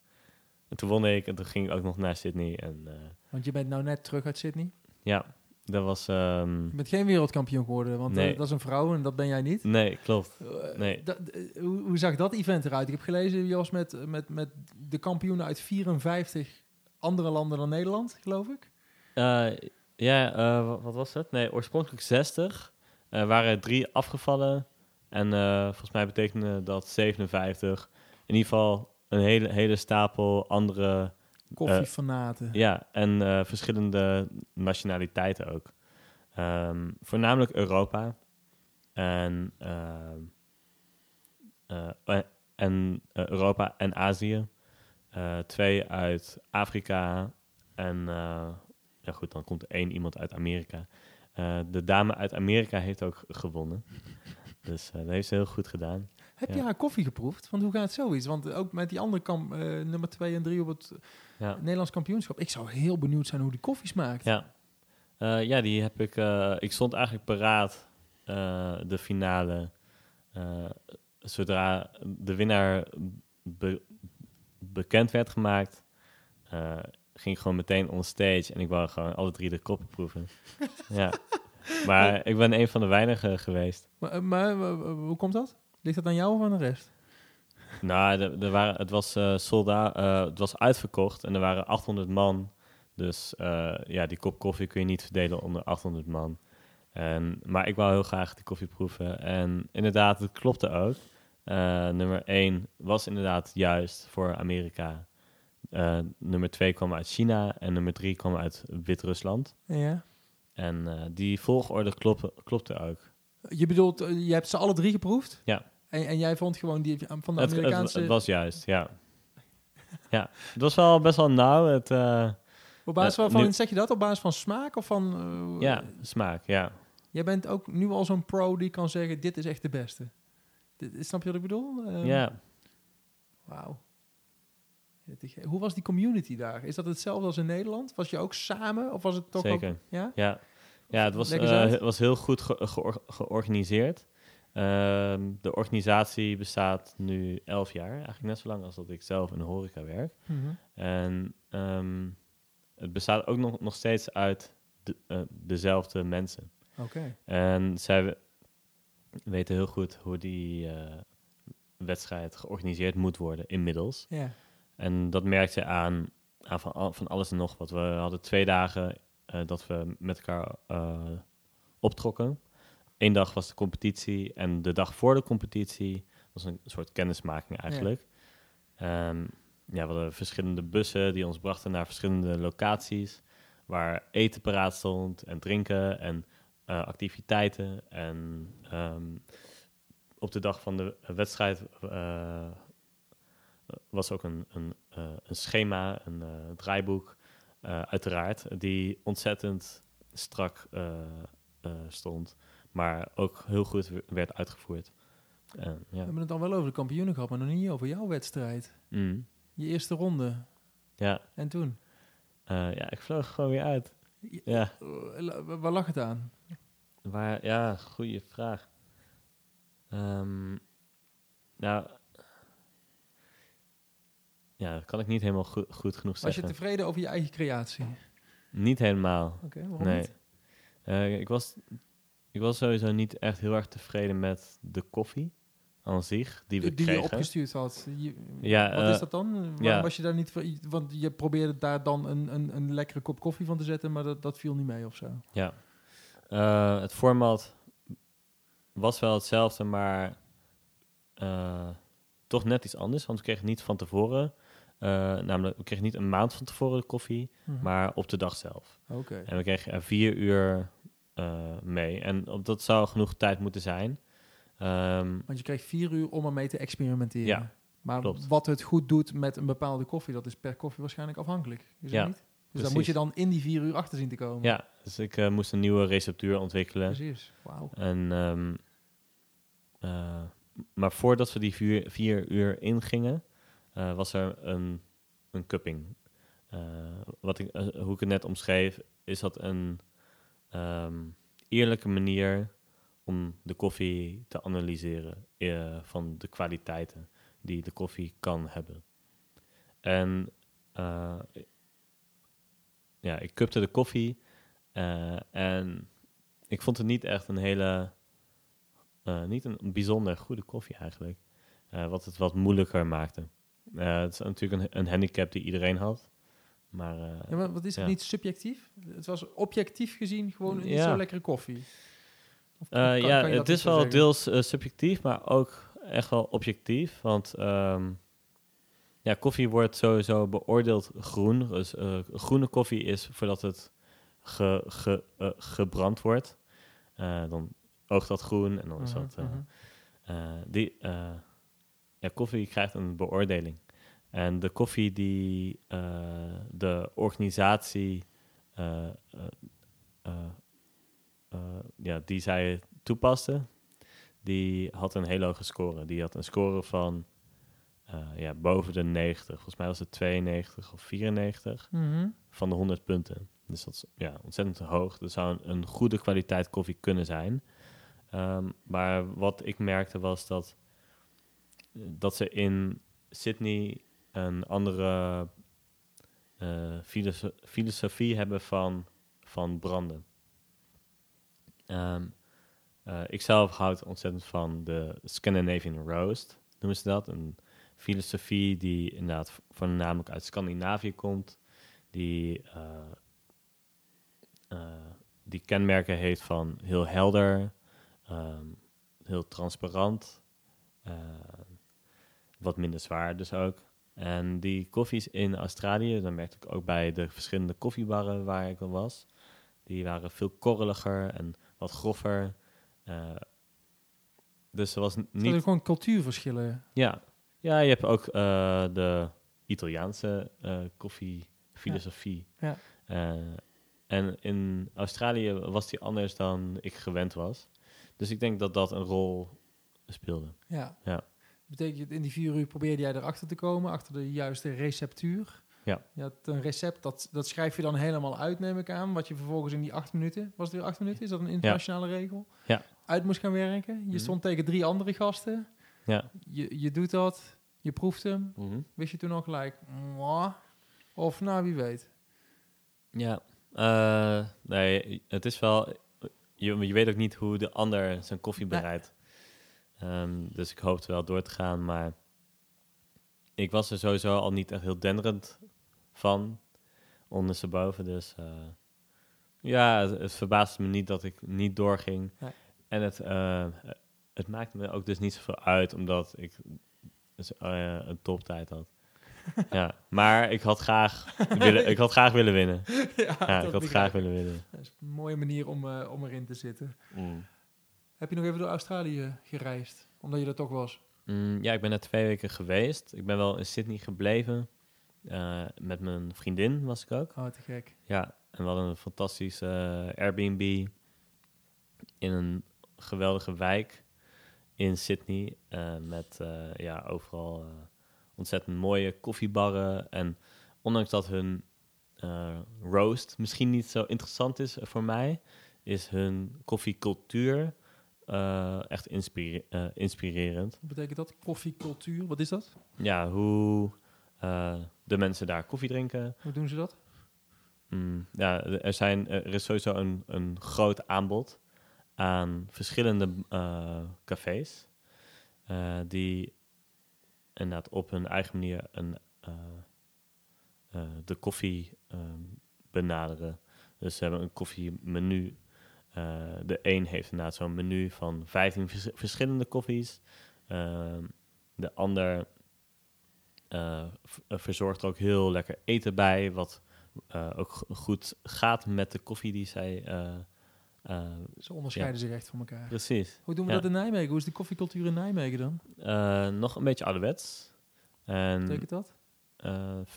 En toen won ik en toen ging ik ook nog naar Sydney. En eh, Want je bent nou net terug uit Sydney. ja, dat was... ehm, Je bent geen wereldkampioen geworden, want eh, dat is een vrouw en dat ben jij niet. nee, klopt. Eh, Nee. eh, hoe, hoe zag dat event eruit? Ik heb gelezen, je was met, met, met de kampioenen uit 54 andere landen dan Nederland, geloof ik. Ja, eh, wa- wat was het? Nee, oorspronkelijk 60. Er waren drie afgevallen. En volgens mij betekende dat 57. In ieder geval een hele, hele stapel andere... Koffiefanaten. Ja, en eh, verschillende nationaliteiten ook. Ehm, voornamelijk Europa. En, ehm, eh, eh, en eh, Europa en Azië. Eh, twee uit Afrika. En eh, ja goed, dan komt één iemand uit Amerika. Eh, de dame uit Amerika heeft ook gewonnen. Dus eh, dat heeft ze heel goed gedaan. Heb je Ja. haar koffie geproefd? Want hoe gaat zoiets? Want ook met die andere kamp, eh, nummer 2 en 3 op het Ja. Nederlands kampioenschap. Ik zou heel benieuwd zijn hoe die koffie smaakt. Ja, Eh, ja die heb ik. eh, ik stond eigenlijk paraat de finale. zodra de winnaar be- bekend werd gemaakt, ging ik gewoon meteen on stage en ik wou gewoon alle drie de koppen proeven. ja. Maar ik ben een van de weinigen geweest. Maar, maar hoe komt dat? Ligt dat aan jou of aan de rest? Nou, er, er waren, het, was, eh solda, eh, het was uitverkocht en er waren 800 man. Dus eh, ja, die kop koffie kun je niet verdelen onder 800 man. En, maar ik wou heel graag die koffie proeven. En inderdaad, het klopte ook. Eh, nummer 1 was inderdaad juist voor Amerika. Eh, nummer 2 kwam uit China en nummer 3 kwam uit Wit-Rusland. Ja. En eh, die volgorde klopte, klopte ook. Je bedoelt, je hebt ze alle drie geproefd? Ja. En, en jij vond gewoon die van de Het, Amerikaanse... het was juist, ja. ja. Het was wel best wel nauw. Het, eh, op basis eh, waarvan nu- zeg je dat? Op basis van smaak of van... eh, Ja, smaak, ja. Jij bent ook nu al zo'n pro die kan zeggen, dit is echt de beste. Dit, snap je wat ik bedoel? Eh, ja, Wauw. Hoe was die community daar? Is dat hetzelfde als in Nederland? Was je ook samen? Of was het toch Zeker. ook... Ja? Ja, ja het was, eh, het was heel goed ge- geor- georganiseerd. Ehm, de organisatie bestaat nu elf jaar, eigenlijk net zo lang als dat ik zelf in de horeca werk. Mhm. En ehm, het bestaat ook nog, nog steeds uit de, eh, dezelfde mensen. Oké. En zij we- weten heel goed hoe die eh, wedstrijd georganiseerd moet worden inmiddels. Ja. En dat merkte je aan, aan van, al- van alles en nog wat. We hadden twee dagen eh, dat we met elkaar optrokken. Eén dag was de competitie en de dag voor de competitie was een soort kennismaking eigenlijk. Ehm, ja, we hadden verschillende bussen die ons brachten naar verschillende locaties waar eten paraat stond en drinken en eh, activiteiten. En ehm, op de dag van de wedstrijd eh, was ook een, een, eh, een schema, een draaiboek, uiteraard, die ontzettend strak stond, maar ook heel goed we- werd uitgevoerd. We ja. hebben het dan wel over de kampioenen gehad, maar nog niet over jouw wedstrijd. Mm. Je eerste ronde. ja. En toen? Eh, ja, ik vloog gewoon weer uit. Ja, Eh, Waar lag het aan? waar, ja, goede vraag. Ehm, nou, ja, dat kan ik niet helemaal goed, goed genoeg Was je zeggen. tevreden over je eigen creatie? Niet helemaal. Oké, waarom Nee. niet? Eh, ik, was, ik was sowieso niet echt heel erg tevreden met de koffie aan zich, die we Die, die je opgestuurd had. Je- Ja, wat eh, is dat dan? Waarom ja. was je daar niet... voor- Want je probeerde daar dan een, een, een lekkere kop koffie van te zetten, maar dat, dat viel niet mee of zo. Ja. Eh, het format was wel hetzelfde, maar eh, toch net iets anders. Want we kregen niet van tevoren, eh, namelijk we kregen niet een maand van tevoren de koffie, Mhm. maar op de dag zelf. Oké. En we kregen er vier uur eh, mee. En op, dat zou genoeg tijd moeten zijn. Ehm, Want je kreeg vier uur om ermee te experimenteren. Ja, maar klopt. wat het goed doet met een bepaalde koffie, dat is per koffie waarschijnlijk afhankelijk. Is Ja, niet? Dus daar precies. moet je dan in die vier uur achter zien te komen. ja, dus ik eh, moest een nieuwe receptuur ontwikkelen. Precies. Wauw. En, ehm, eh, maar voordat we die vier, vier uur ingingen, was er een, een cupping. Wat ik, hoe ik het net omschreef, is dat een ehm, eerlijke manier om de koffie te analyseren eh, van de kwaliteiten die de koffie kan hebben. En eh, ja, ik cupte de koffie eh, en ik vond het niet echt een hele, niet een bijzonder goede koffie eigenlijk. Wat het wat moeilijker maakte. Het is natuurlijk een, een handicap die iedereen had. Maar eh, Ja, maar wat is het Ja. niet subjectief? Het was objectief gezien gewoon niet Ja. zo lekkere koffie. Of Eh, ja, het is wel zeggen? deels eh, subjectief, maar ook echt wel objectief. Want ehm, ja, koffie wordt sowieso beoordeeld groen. Dus groene koffie is voordat het ge, ge, gebrand wordt. Dan oogt dat groen en dan is Mhm, dat... mhm. die, ja, koffie krijgt een beoordeling. En de koffie die eh, de organisatie eh, eh, ja, die zij toepaste, die had een hele hoge score. Die had een score van ja, boven de 90. Volgens mij was het 92 of 94 Mhm. van de 100 punten. Dus dat is ja, ontzettend hoog. Dat zou een, een goede kwaliteit koffie kunnen zijn. Ehm, maar wat ik merkte was dat, dat ze in Sydney een andere eh, filoso- filosofie hebben van, van branden. Eh, ik zelf houd ontzettend van de Scandinavian Roast, noemen ze dat. Een filosofie die inderdaad voornamelijk uit Scandinavië komt die, eh, die kenmerken heeft van heel helder, ehm, heel transparant, wat minder zwaar dus ook. En die koffies in Australië, dat merkte ik ook bij de verschillende koffiebarren waar ik al was, die waren veel korreliger en wat groffer. Eh, dus er was n- Er niet... zijn gewoon cultuurverschillen. Ja, ja je hebt ook eh, de Italiaanse eh koffiefilosofie. Ja. Eh, en in Australië was die anders dan ik gewend was. Dus ik denk dat dat een rol speelde. Ja. Ja. Betekent in die vier uur probeerde jij erachter te komen, achter de juiste receptuur. Ja. Je had een recept, dat, dat schrijf je dan helemaal uit, neem ik aan. Wat je vervolgens in die acht minuten, was het weer acht minuten? Is dat een internationale regel? Ja. Uit moest gaan werken. Je Mhm. stond tegen drie andere gasten. Ja. Je, je doet dat, je proeft hem. Mhm. Wist je toen al gelijk, "Mwah." of nou, wie weet. Ja, eh, nee, het is wel. Je, je weet ook niet hoe de ander zijn koffie bereidt. Ehm, dus ik hoopte wel door te gaan, maar ik was er sowieso al niet echt heel denderend van, ondersteboven. Dus eh, ja, het, het verbaasde me niet dat ik niet doorging. Nee. En het, eh, het maakte me ook dus niet zoveel uit, omdat ik dus, eh, een toptijd had. ja, maar ik had graag willen, ik had graag willen winnen. ja, Ja, ik dat had graag willen winnen. Dat is een mooie manier om, om erin te zitten. Mm. Heb je nog even door Australië gereisd? Omdat je er toch was. Mm, ja, ik ben er twee weken geweest. Ik ben wel in Sydney gebleven. Eh, met mijn vriendin was ik ook. Oh, te gek. Ja, en we hadden een fantastische eh, Airbnb in een geweldige wijk in Sydney. eh, met ja, overal ontzettend mooie koffiebarren. En ondanks dat hun roast misschien niet zo interessant is voor mij, is hun koffiecultuur eh, echt inspire- eh, inspirerend. Wat betekent dat? Koffiecultuur, wat is dat? Ja, hoe eh, de mensen daar koffie drinken. Hoe doen ze dat? Mm, ja, er, zijn, er is sowieso een, een groot aanbod aan verschillende cafés. die inderdaad op hun eigen manier een, de koffie eh, benaderen. Dus ze hebben een koffiemenu. Eh, de een heeft inderdaad zo'n menu van 15 vers- verschillende koffies. Ehm, de ander eh, eh, verzorgt er ook heel lekker eten bij, wat ook go- goed gaat met de koffie die zij. Ze onderscheiden zich echt van elkaar. precies. Hoe doen we Ja. dat in Nijmegen? Hoe is de koffiecultuur in Nijmegen dan? Nog een beetje ouderwets. En Wat betekent dat?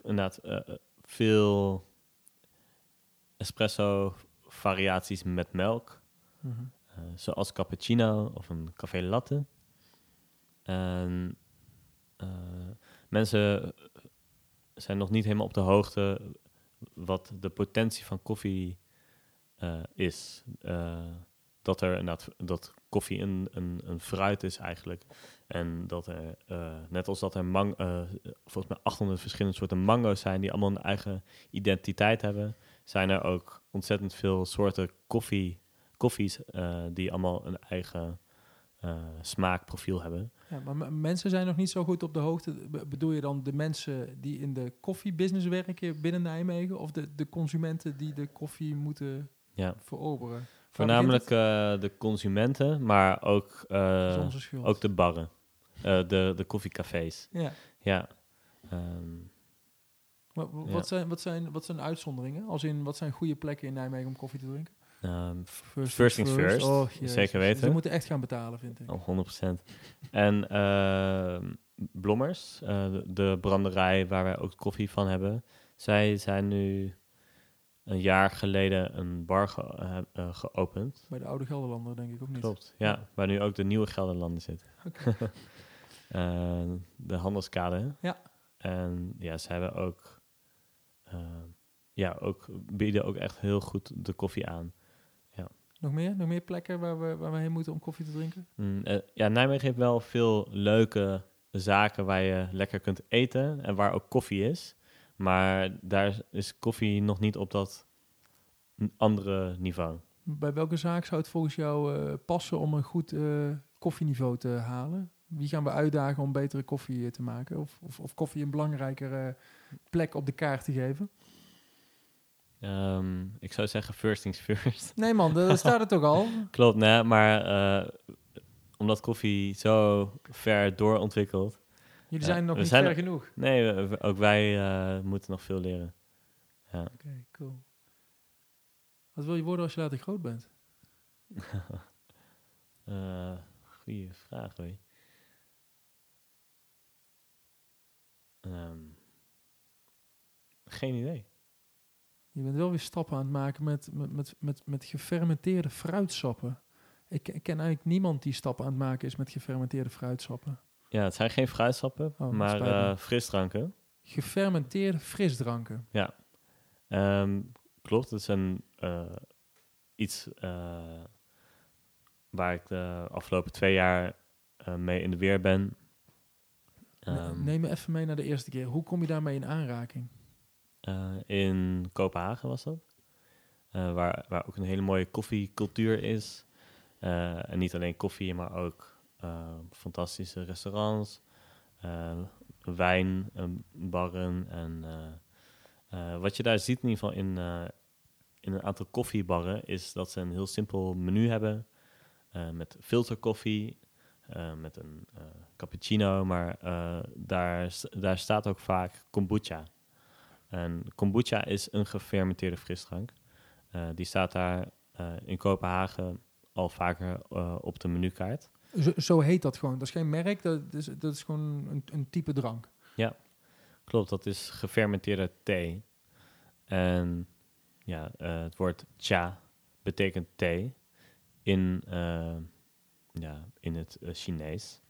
inderdaad, veel espresso variaties met melk. Mhm. eh, zoals cappuccino of een café latte. En eh, mensen zijn nog niet helemaal op de hoogte wat de potentie van koffie eh, is. Dat er inderdaad dat koffie een, een, een fruit is eigenlijk. En dat er, net als dat er mang, volgens mij 800 verschillende soorten mango's zijn die allemaal een eigen identiteit hebben, zijn er ook ontzettend veel soorten koffie, koffies eh, die allemaal een eigen eh, smaakprofiel hebben. Ja, maar mensen zijn nog niet zo goed op de hoogte. Be- bedoel je dan de mensen die in de koffiebusiness werken binnen Nijmegen? Of de, de consumenten die de koffie moeten Ja. Voornamelijk eh, de consumenten, maar ook, ook de barren, de, de koffiecafés. Ja. Ja. Ehm, Ja. wat, zijn, wat, zijn, wat zijn uitzonderingen? Als in, wat zijn goede plekken in Nijmegen om koffie te drinken? ehm, First, First things first, Oh, zeker weten. Ze moeten echt gaan betalen, vind ik. Oh, 100%. En ehm, Blommers, eh, de, de branderij waar wij ook koffie van hebben, zij zijn nu een jaar geleden een bar ge- eh, eh, geopend. Bij de oude Gelderlander denk ik ook niet. Klopt, ja, waar nu ook de nieuwe Gelderlander zit. De handelskade. Ja. En ja, ze hebben ook, ja, ook, bieden ook echt heel goed de koffie aan. Nog meer? Nog meer plekken waar we, waar we heen moeten om koffie te drinken? Mm, eh, ja, Nijmegen heeft wel veel leuke zaken waar je lekker kunt eten en waar ook koffie is. Maar daar is koffie nog niet op dat andere niveau. Bij welke zaak zou het volgens jou eh, passen om een goed eh, koffieniveau te halen? Wie gaan we uitdagen om betere koffie eh, te maken? Of, of, of koffie een belangrijkere plek op de kaart te geven? Ehm, ik zou zeggen first things first. Nee man, daar staat het toch al? Klopt, nee, maar eh, omdat koffie zo ver doorontwikkeld. Jullie Ja, zijn nog niet zijn ver er- genoeg. Nee, we- we- ook wij eh, moeten nog veel leren. Ja. Oké, cool. Wat wil je worden als je later groot bent? Eh goeie vraag, hoor. Ehm, geen idee. Je bent wel weer stappen aan het maken met, met, met, met, met gefermenteerde fruitsappen. Ik, ik ken eigenlijk niemand die stappen aan het maken is met gefermenteerde fruitsappen. Ja, het zijn geen fruitsappen, Oh, maar eh, frisdranken. Gefermenteerde frisdranken. Ehm, klopt, het is een, eh, iets eh, waar ik de afgelopen twee jaar mee in de weer ben. Ehm, Neem me even mee naar de eerste keer. Hoe kom je daarmee in aanraking? Eh, in Kopenhagen was dat. Eh, waar, waar ook een hele mooie koffiecultuur is. Eh, en niet alleen koffie, maar ook fantastische restaurants, wijn, barren. En wat je daar ziet in ieder geval in, in een aantal koffiebarren, is dat ze een heel simpel menu hebben. met filterkoffie, met een cappuccino, maar daar, daar staat ook vaak kombucha. En kombucha is een gefermenteerde frisdrank. Eh, die staat daar eh, in Kopenhagen al vaker eh, op de menukaart. Zo, zo heet dat gewoon. Dat is geen merk, dat is, dat is gewoon een, een type drank. Klopt, dat is gefermenteerde thee. En ja, het woord cha betekent thee in, ja, in het Chinees.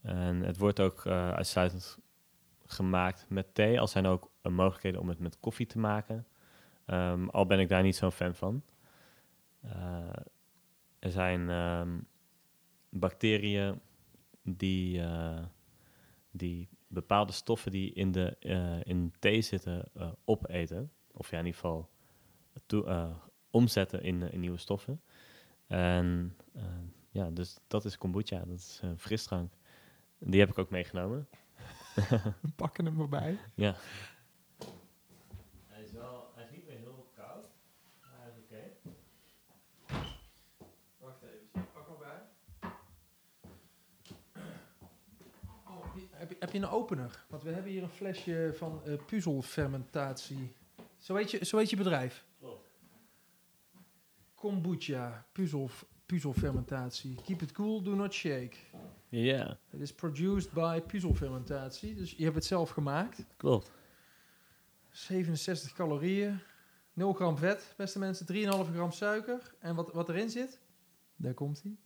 En het wordt ook uitsluitend gemaakt met thee. Al zijn ook eh, mogelijkheden om het met koffie te maken. Ehm, al ben ik daar niet zo'n fan van. Eh, er zijn ehm, bacteriën die, eh, die bepaalde stoffen die in, de, in thee zitten opeten. Of ja, in ieder geval omzetten in, nieuwe stoffen. En ja, dus dat is kombucha, dat is eh, frisdrank. Die heb ik ook meegenomen. We pakken hem erbij. Ja. Hij is wel, hij is niet meer heel koud. Maar hij is oké. Wacht even, pak maar bij. Oh, heb, je, heb, je, een opener? Want we hebben hier een flesje van eh puzzelfermentatie. Zo heet, je, zo heet je bedrijf? Klopt. Kombucha, puzzel, puzzelfermentatie. Keep it cool, do not shake. Ja, Het is produced by puzzelfermentatie. Dus je hebt het zelf gemaakt. klopt. 67 calorieën. 0 gram vet, beste mensen. 3,5 gram suiker. En wat, wat erin zit? Daar komt hij.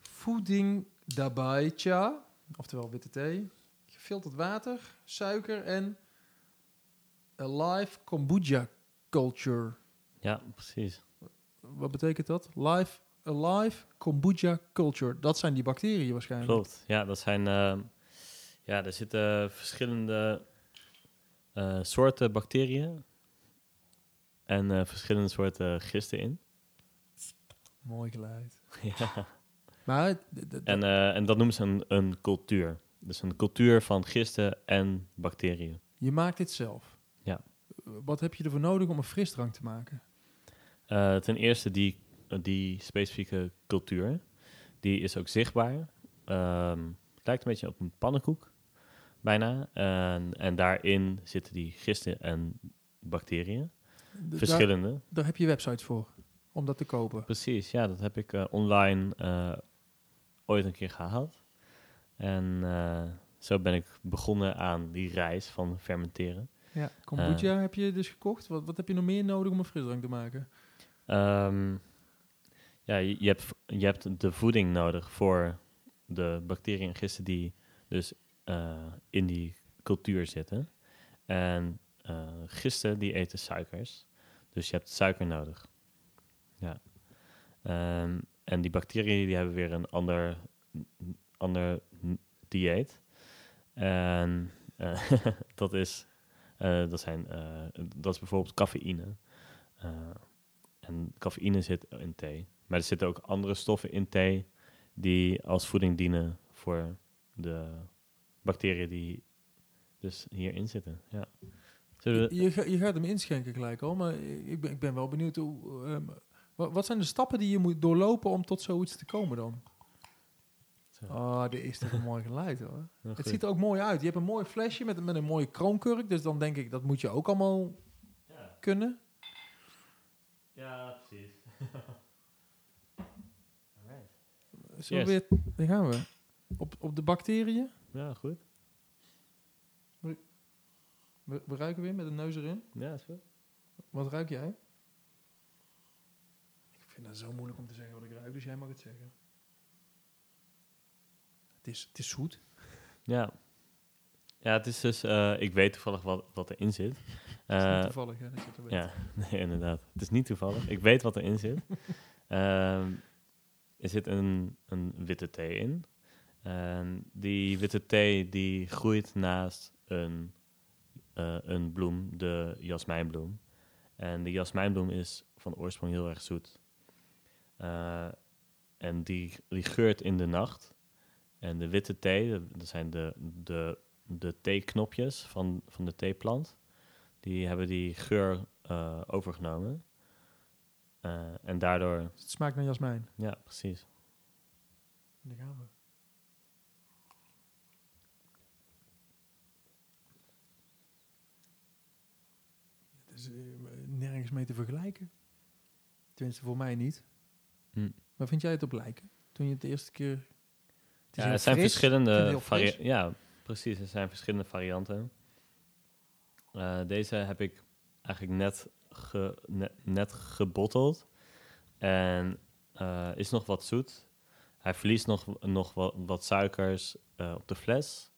Voeding daarbij cha. Oftewel witte thee. Gefilterd water, suiker en alive kombucha culture. Ja, precies. Wat betekent dat? Live, alive kombucha culture. Dat zijn die bacteriën waarschijnlijk. Klopt. Ja, dat zijn. ehm, ja, er zitten verschillende eh, soorten bacteriën en eh, verschillende soorten gisten in. Mooi geluid. ja. Maar en, eh, en dat noemen ze een, een cultuur. Dus een cultuur van gisten en bacteriën. je maakt dit zelf. Ja. Wat heb je ervoor nodig om een frisdrank te maken? Ten eerste die, die specifieke cultuur. Die is ook zichtbaar. Ehm, het lijkt een beetje op een pannenkoek, bijna. En, en daarin zitten die gisten en bacteriën. D- Verschillende. daar heb je websites voor, om dat te kopen. Precies, ja, dat heb ik eh, online eh, ooit een keer gehaald. En eh, zo ben ik begonnen aan die reis van fermenteren. Ja, kombucha heb je dus gekocht. Wat, wat heb je nog meer nodig om een frisdrank te maken? Ehm, ja, je, hebt, je hebt de voeding nodig voor de bacteriën en gisten die dus eh, in die cultuur zitten. En eh, gisten die eten suikers. Dus je hebt suiker nodig. Ja. Ehm, en die bacteriën die hebben weer een ander, ander dieet. En eh, dat, is, dat, zijn, dat is bijvoorbeeld cafeïne. En cafeïne zit in thee. Maar er zitten ook andere stoffen in thee die als voeding dienen voor de bacteriën die dus hierin zitten. Ja. We- Je, ga- je gaat hem inschenken gelijk al, maar ik ben, ik ben wel benieuwd. Hoe, ehm, wat, zijn de stappen die je moet doorlopen om tot zoiets te komen dan? Zo. Oh, dit is toch een mooi geluid hoor. Nou, Het ziet er ook mooi uit. Je hebt een mooi flesje met, met een mooie kroonkurk. Dus dan denk ik, dat moet je ook allemaal Ja. kunnen. Ja, precies. Alright. Yes. we weer, daar gaan we. Op, op de bacteriën. Ja, goed. We, we ruiken weer met de neus erin. Ja, is goed. Wat ruik jij? Ik vind het zo moeilijk om te zeggen wat ik ruik, dus jij mag het zeggen. Het is, het is zoet. Ja. Ja, het is dus... eh, ik weet toevallig wat, wat erin zit. Is Eh, niet toevallig, hè, dat je het ja, nee, inderdaad. Het is niet toevallig. Ik weet wat erin zit. Ehm, er zit een, een witte thee in. En die witte thee die groeit naast een, eh, een bloem, de jasmijnbloem. En de jasmijnbloem is van oorsprong heel erg zoet. Eh, en die, die geurt in de nacht. En de witte thee, dat dat zijn de, de, de theeknopjes van, van de theeplant. Die hebben die geur eh, overgenomen. Eh, en daardoor, Het smaakt naar jasmijn. ja, precies. Daar gaan we. Het is eh, nergens mee te vergelijken. Tenminste, voor mij niet. Hm. Maar vind jij het op lijken? Toen je het de eerste keer... Het Ja, er zijn fris. Verschillende. Ja, precies. Er zijn verschillende varianten. Eh, deze heb ik eigenlijk net, ge, net, net gebotteld. En eh, is nog wat zoet. Hij verliest nog, nog wat, wat suikers eh, op de fles.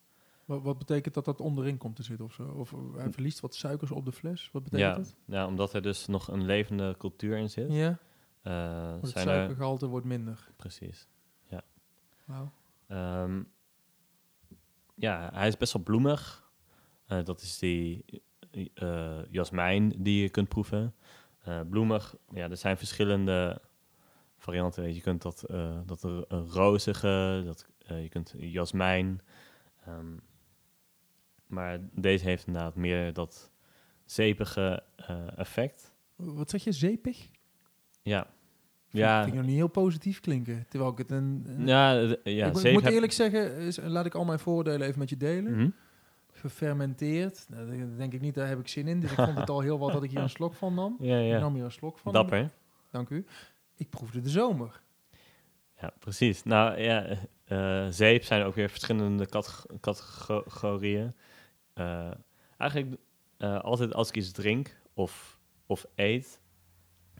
Wat, wat betekent dat dat onderin komt te zitten of zo? Of hij verliest wat suikers op de fles? Wat betekent Ja, dat? ja, omdat er dus nog een levende cultuur in zit. Ja, het zijn er, suikergehalte wordt minder. precies. Wauw. Ehm, ja, hij is best wel bloemig. Eh, dat is die eh jasmijn die je kunt proeven. Eh, bloemig, ja, er zijn verschillende varianten. Je kunt dat, dat er een rozige, dat, je kunt jasmijn. Ehm, maar deze heeft inderdaad meer dat zeepige effect. Wat zeg je, zeepig? Ja, Ja. Vind ik nog niet heel positief klinken. Terwijl ik het een... een- ja, ja ik, zeep moet heb- eerlijk zeggen, is- laat ik al mijn voordelen even met je delen. Mhm. Gefermenteerd, nou, dat denk ik niet, daar heb ik zin in. Dus ik vond het al heel wat dat ik hier een slok van nam. Ja, Ik nam hier een slok van. Dapper. Dank u. Ik proefde de zomer. Ja, precies. Nou ja, eh, zeep zijn ook weer verschillende categ- categorieën. Eh, eigenlijk eh, altijd als ik iets drink of, of eet,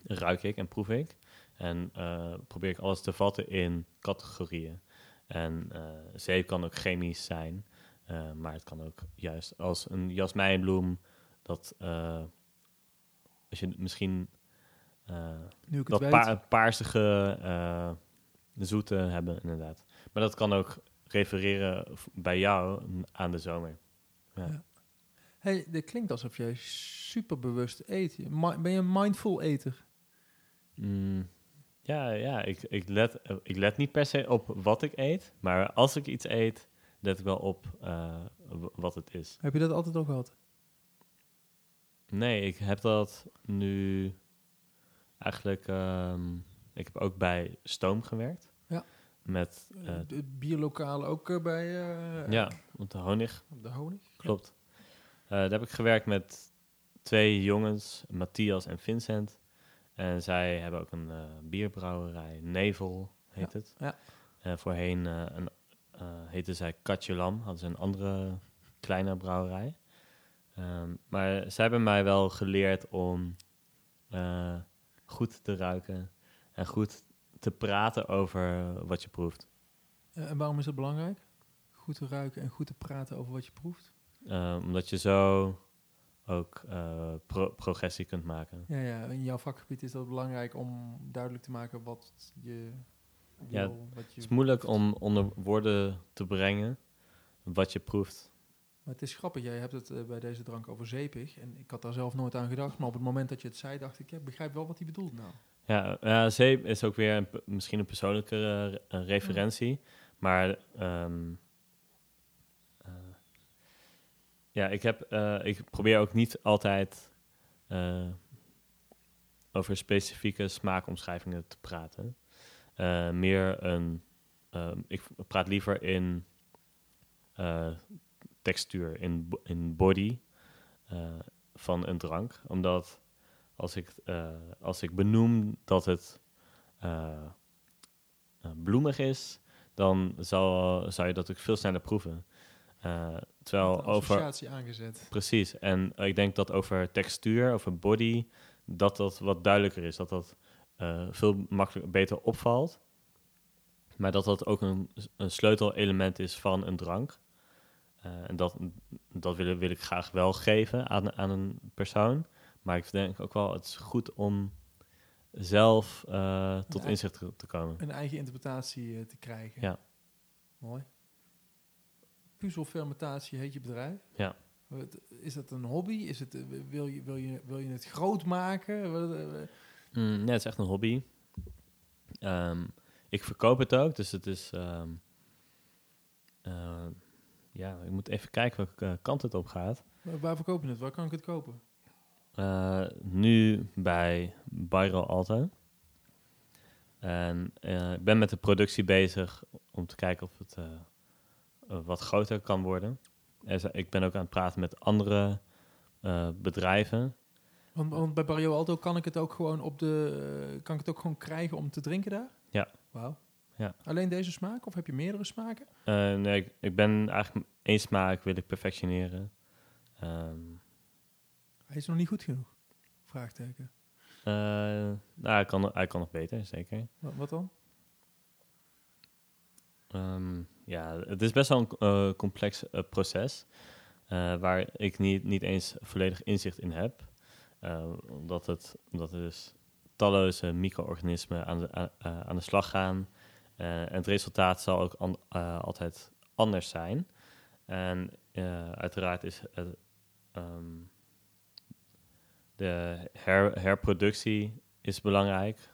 ruik ik en proef ik. En eh, probeer ik alles te vatten in categorieën. En eh, zeep kan ook chemisch zijn, eh, maar het kan ook juist als een jasmijnbloem, dat eh, als je misschien eh, Nu ik het dat weet. pa paarsige zoete hebben, inderdaad. Maar dat kan ook refereren bij jou aan de zomer. Hey, dit klinkt alsof jij super bewust eet. Ben je een mindful eter? Mm, ja, ja ik, ik, let, ik let niet per se op wat ik eet, maar als ik iets eet, let ik wel op eh, wat het is. Heb je dat altijd al gehad? Nee, ik heb dat nu eigenlijk... ehm, ik heb ook bij Stoom gewerkt. Ja. Met, Uh, eh, de bierlokaal ook eh, bij eh, ja, met de honig. de honing? Klopt. Eh, daar heb ik gewerkt met twee jongens, Matthias en Vincent. En zij hebben ook een eh, bierbrouwerij, Nevel heet het. ja. Eh, voorheen eh, een, eh, heette zij Katje Lam, hadden ze een andere kleine brouwerij. Ehm, maar zij hebben mij wel geleerd om eh, goed te ruiken en goed te praten over wat je proeft. Eh, en waarom is dat belangrijk? Goed te ruiken en goed te praten over wat je proeft? Eh, omdat je zo ook eh, pro- progressie kunt maken. Ja, ja, in jouw vakgebied is dat belangrijk om duidelijk te maken wat je Ja, wil. wat je Het is moeilijk om onder woorden te brengen wat je proeft. Maar het is grappig, jij hebt het eh, bij deze drank over zeepig. En ik had daar zelf nooit aan gedacht. Maar op het moment dat je het zei, dacht ik, ja, ik begrijp wel wat hij bedoelt nou. Ja, ja zeep is ook weer een, misschien een persoonlijke eh, een referentie. Maar ehm, eh, ja, ik, heb, ik probeer ook niet altijd over specifieke smaakomschrijvingen te praten. Eh, meer een. ehm, ik praat liever in eh, textuur, in, in body eh, van een drank. Omdat als ik, als ik benoem dat het bloemig is, dan zal, zou je dat ook veel sneller proeven. Eh, terwijl over. aangezet. Precies. En ik denk dat over textuur, over body, dat dat wat duidelijker is. Dat dat eh, veel makkelijker, beter opvalt. Maar dat dat ook een, een sleutelelement is van een drank. Eh, en dat, dat wil, wil ik graag wel geven aan, aan een persoon. Maar ik denk ook wel, het is goed om zelf eh, tot inzicht te, te komen. Een eigen interpretatie te krijgen. Ja. Mooi. Puzzelfermentatie heet je bedrijf. Ja. Is dat een hobby? Is het, wil, je, wil, je, wil je het groot maken? Wat, eh, Mm, ja, het is echt een hobby. Ehm, ik verkoop het ook, dus het is... ehm, eh, ja, ik moet even kijken welke eh, kant het op gaat. waar- waar verkoop je het? Waar kan ik het kopen? Eh, nu bij Byro Alto. En ik ben met de productie bezig om te kijken of het wat groter kan worden. Er ik ben ook aan het praten met andere bedrijven. Want, want bij Barrio Alto kan ik het ook gewoon op de. eh, kan ik het ook gewoon krijgen om te drinken daar? Ja. Wauw. Ja. Alleen deze smaak of heb je meerdere smaken? Eh, nee, ik, ik ben eigenlijk één smaak wil ik perfectioneren. Ehm, Hij is nog niet goed genoeg. Vraagteken. eh, nou, hij kan, hij kan nog beter, zeker. Wat, wat dan? Ehm, ja, het is best wel een complex proces. waar ik niet, niet eens volledig inzicht in heb. Eh, omdat, het, omdat er dus talloze micro-organismen aan de, aan, eh, aan de slag gaan. Eh, en het resultaat zal ook eh, altijd anders zijn. En eh, uiteraard is het, ehm, de her, herproductie is belangrijk.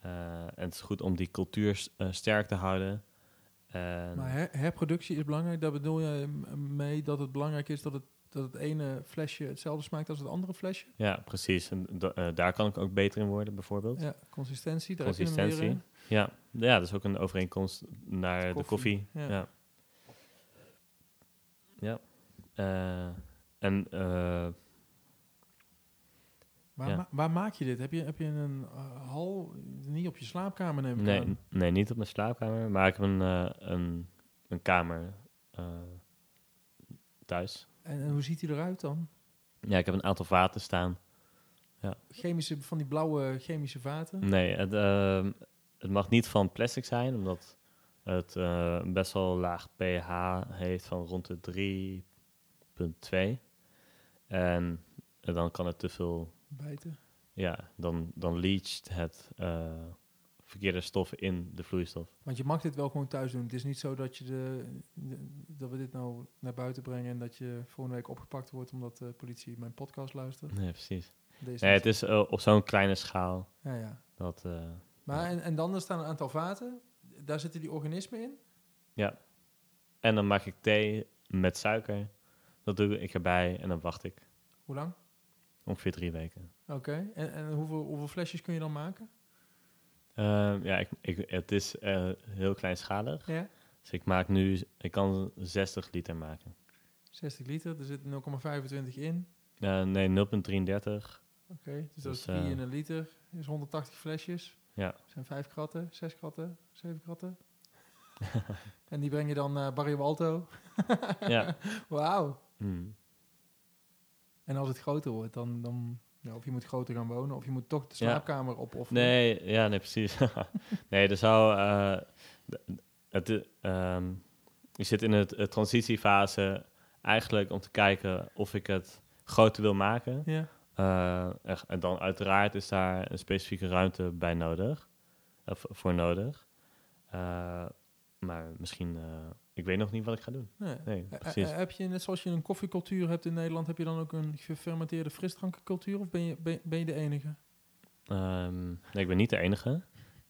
Eh, en het is goed om die cultuur eh, sterk te houden. En- Maar her- herproductie is belangrijk. Daar bedoel je mee dat het belangrijk is dat het, dat het ene flesje hetzelfde smaakt als het andere flesje? Ja, precies. En eh, daar kan ik ook beter in worden, bijvoorbeeld. Ja, consistentie. Daar heb je weer, Consistentie. Ja. ja, dat is ook een overeenkomst naar de Koffie, ja. Ja. Ja. Eh, en eh, Waar, Ja. ma- waar maak je dit? Heb je, heb je een eh, hal? Niet op je slaapkamer neem ik nee, aan. nee, niet op mijn slaapkamer, maar ik heb een, eh, een, een kamer eh, thuis. En, en hoe ziet hij eruit dan? Ja, ik heb een aantal vaten staan. Chemische, van die blauwe chemische vaten? Nee, het, ehm, het mag niet van plastic zijn, omdat het eh, best wel laag pH heeft van rond de 3,2. En dan kan het te veel, Bijten? ja, dan, dan leacht het eh, verkeerde stoffen in de vloeistof. Want je mag dit wel gewoon thuis doen. Het is niet zo dat, je de, de- dat we dit nou naar buiten brengen en dat je volgende week opgepakt wordt omdat de politie mijn podcast luistert. Nee, precies. Deze Nee, het is eh, op zo'n kleine schaal Ja, ja. dat, eh, Maar en, en dan er staan een aantal vaten. Daar zitten die organismen in. ja. En dan maak ik thee met suiker. Dat doe ik erbij en dan wacht ik Hoe lang? ongeveer drie weken. Oké. En, en hoeveel, hoeveel flesjes kun je dan maken? Ehm, ja, ik, ik, het is eh, heel kleinschalig. Ja. Dus ik maak nu, ik kan 60 liter maken. 60 liter. Er zit 0,25 in. Eh, nee, 0,33. Oké. Dus dat Dus, is 3 eh, in een liter. is 180 flesjes. Ja. zijn vijf kratten, zes kratten, zeven kratten. en die breng je dan naar Barrio Alto. Ja. Wauw. Hmm. En als het groter wordt, dan, dan ja, of je moet groter gaan wonen, of je moet toch de slaapkamer op. Of Nee, ja, nee, precies. nee, er zou... eh, het, eh, ehm, ik zit in het eh, transitiefase eigenlijk om te kijken of ik het groter wil maken. Ja. Eh, en dan uiteraard is daar een specifieke ruimte bij nodig. Of voor nodig. Eh, maar misschien... eh, ik weet nog niet wat ik ga doen. Nee. Nee, Eh, precies. eh, heb je, net zoals je een koffiecultuur hebt in Nederland, heb je dan ook een gefermenteerde frisdrankencultuur? Of ben je, ben, ben je de enige? Ehm, nee, ik ben niet de enige.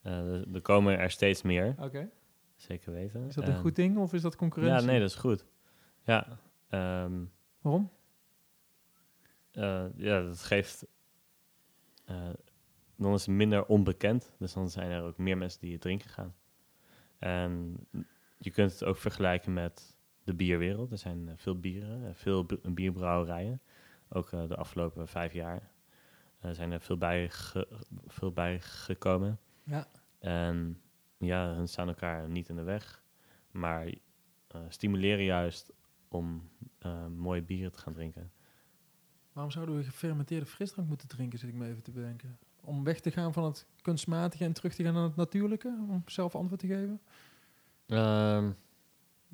Eh, er- komen er steeds meer, Oké. zeker weten. Is dat een En- goed ding of is dat concurrentie? Ja, nee, dat is goed. Ja, ehm, Waarom? eh, ja dat geeft... eh, dan is het minder onbekend, dus dan zijn er ook meer mensen die het drinken gaan. En je kunt het ook vergelijken met de bierwereld. Er zijn eh, veel bieren, eh, veel bierbrouwerijen. Ook eh, de afgelopen vijf jaar zijn er veel bij, veel bij gekomen. Ja. En ja, hun staan elkaar niet in de weg, maar stimuleren juist om mooie bieren te gaan drinken. Waarom zouden we gefermenteerde frisdrank moeten drinken, zit ik me even te bedenken. Om weg te gaan van het kunstmatige en terug te gaan naar het natuurlijke? Om zelf antwoord te geven? Ehm,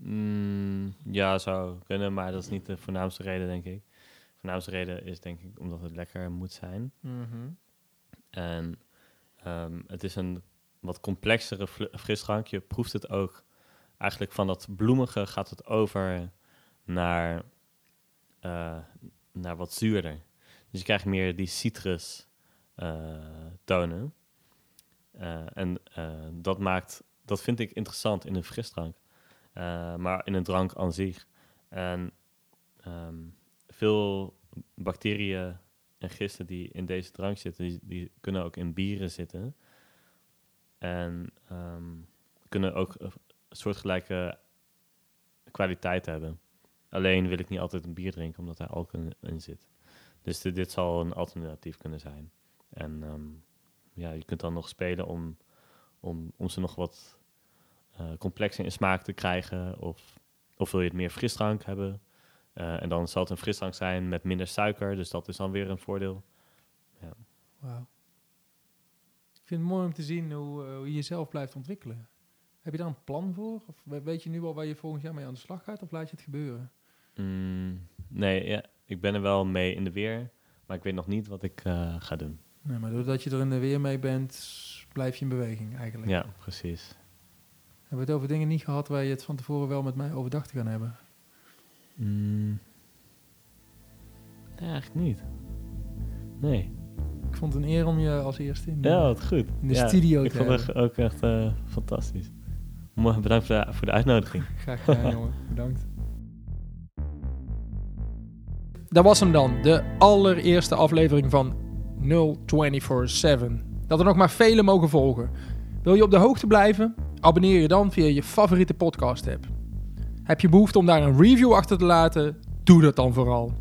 Mm, ja, zou kunnen, maar dat is niet de voornaamste reden, denk ik. De voornaamste reden is denk ik omdat het lekker moet zijn. Mhm. En ehm, het is een wat complexere frisdrank. Je proeft het ook eigenlijk van dat bloemige gaat het over naar, eh, naar wat zuurder. Dus je krijgt meer die citrus eh, tonen. Eh, en dat maakt, dat vind ik interessant in een frisdrank. Eh, maar in een drank aan zich. En ehm, veel bacteriën en gisten die in deze drank zitten, die, kunnen ook in bieren zitten. En ehm, kunnen ook een soortgelijke kwaliteit hebben. Alleen wil ik niet altijd een bier drinken, omdat er alcohol in, zit. Dus dit, zal een alternatief kunnen zijn. En ehm, ja, je kunt dan nog spelen om, om, om ze nog wat complexer in smaak te krijgen. Of, of wil je het meer frisdrank hebben. Eh, en dan zal het een frisdrank zijn met minder suiker. Dus dat is dan weer een voordeel. Wauw. Ik vind het mooi om te zien hoe, eh, hoe je jezelf blijft ontwikkelen. Heb je daar een plan voor? Of we- weet je nu al waar je volgend jaar mee aan de slag gaat? Of laat je het gebeuren? Mm, nee, ja, ik ben er wel mee in de weer. Maar ik weet nog niet wat ik eh, ga doen. Nee, maar doordat je er in de weer mee bent, blijf je in beweging eigenlijk. Ja, precies. Hebben we het over dingen niet gehad waar je het van tevoren wel met mij overdag te gaan hebben? Mm. Nee, eigenlijk niet. Nee. Ik vond het een eer om je als eerste in de, Ja, wat goed. in de ja, studio Ik te vond hebben. het ook echt eh, fantastisch. Bedankt voor de, voor de uitnodiging. Graag gedaan, jongen. Bedankt. Dat was hem dan, de allereerste aflevering van 0247. Dat er nog maar vele mogen volgen. Wil je op de hoogte blijven? Abonneer je dan via je favoriete podcast app. Heb je behoefte om daar een review achter te laten? Doe dat dan vooral.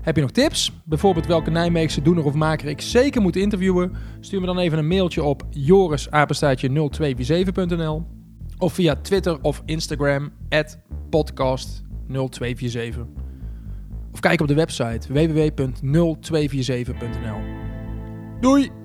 Heb je nog tips? Bijvoorbeeld welke Nijmeegse doener of maker ik zeker moet interviewen? Stuur me dan even een mailtje op jorisapenstaatje0247.nl of via Twitter of Instagram podcast0247. Of kijk op de website www.0247.nl. Doei!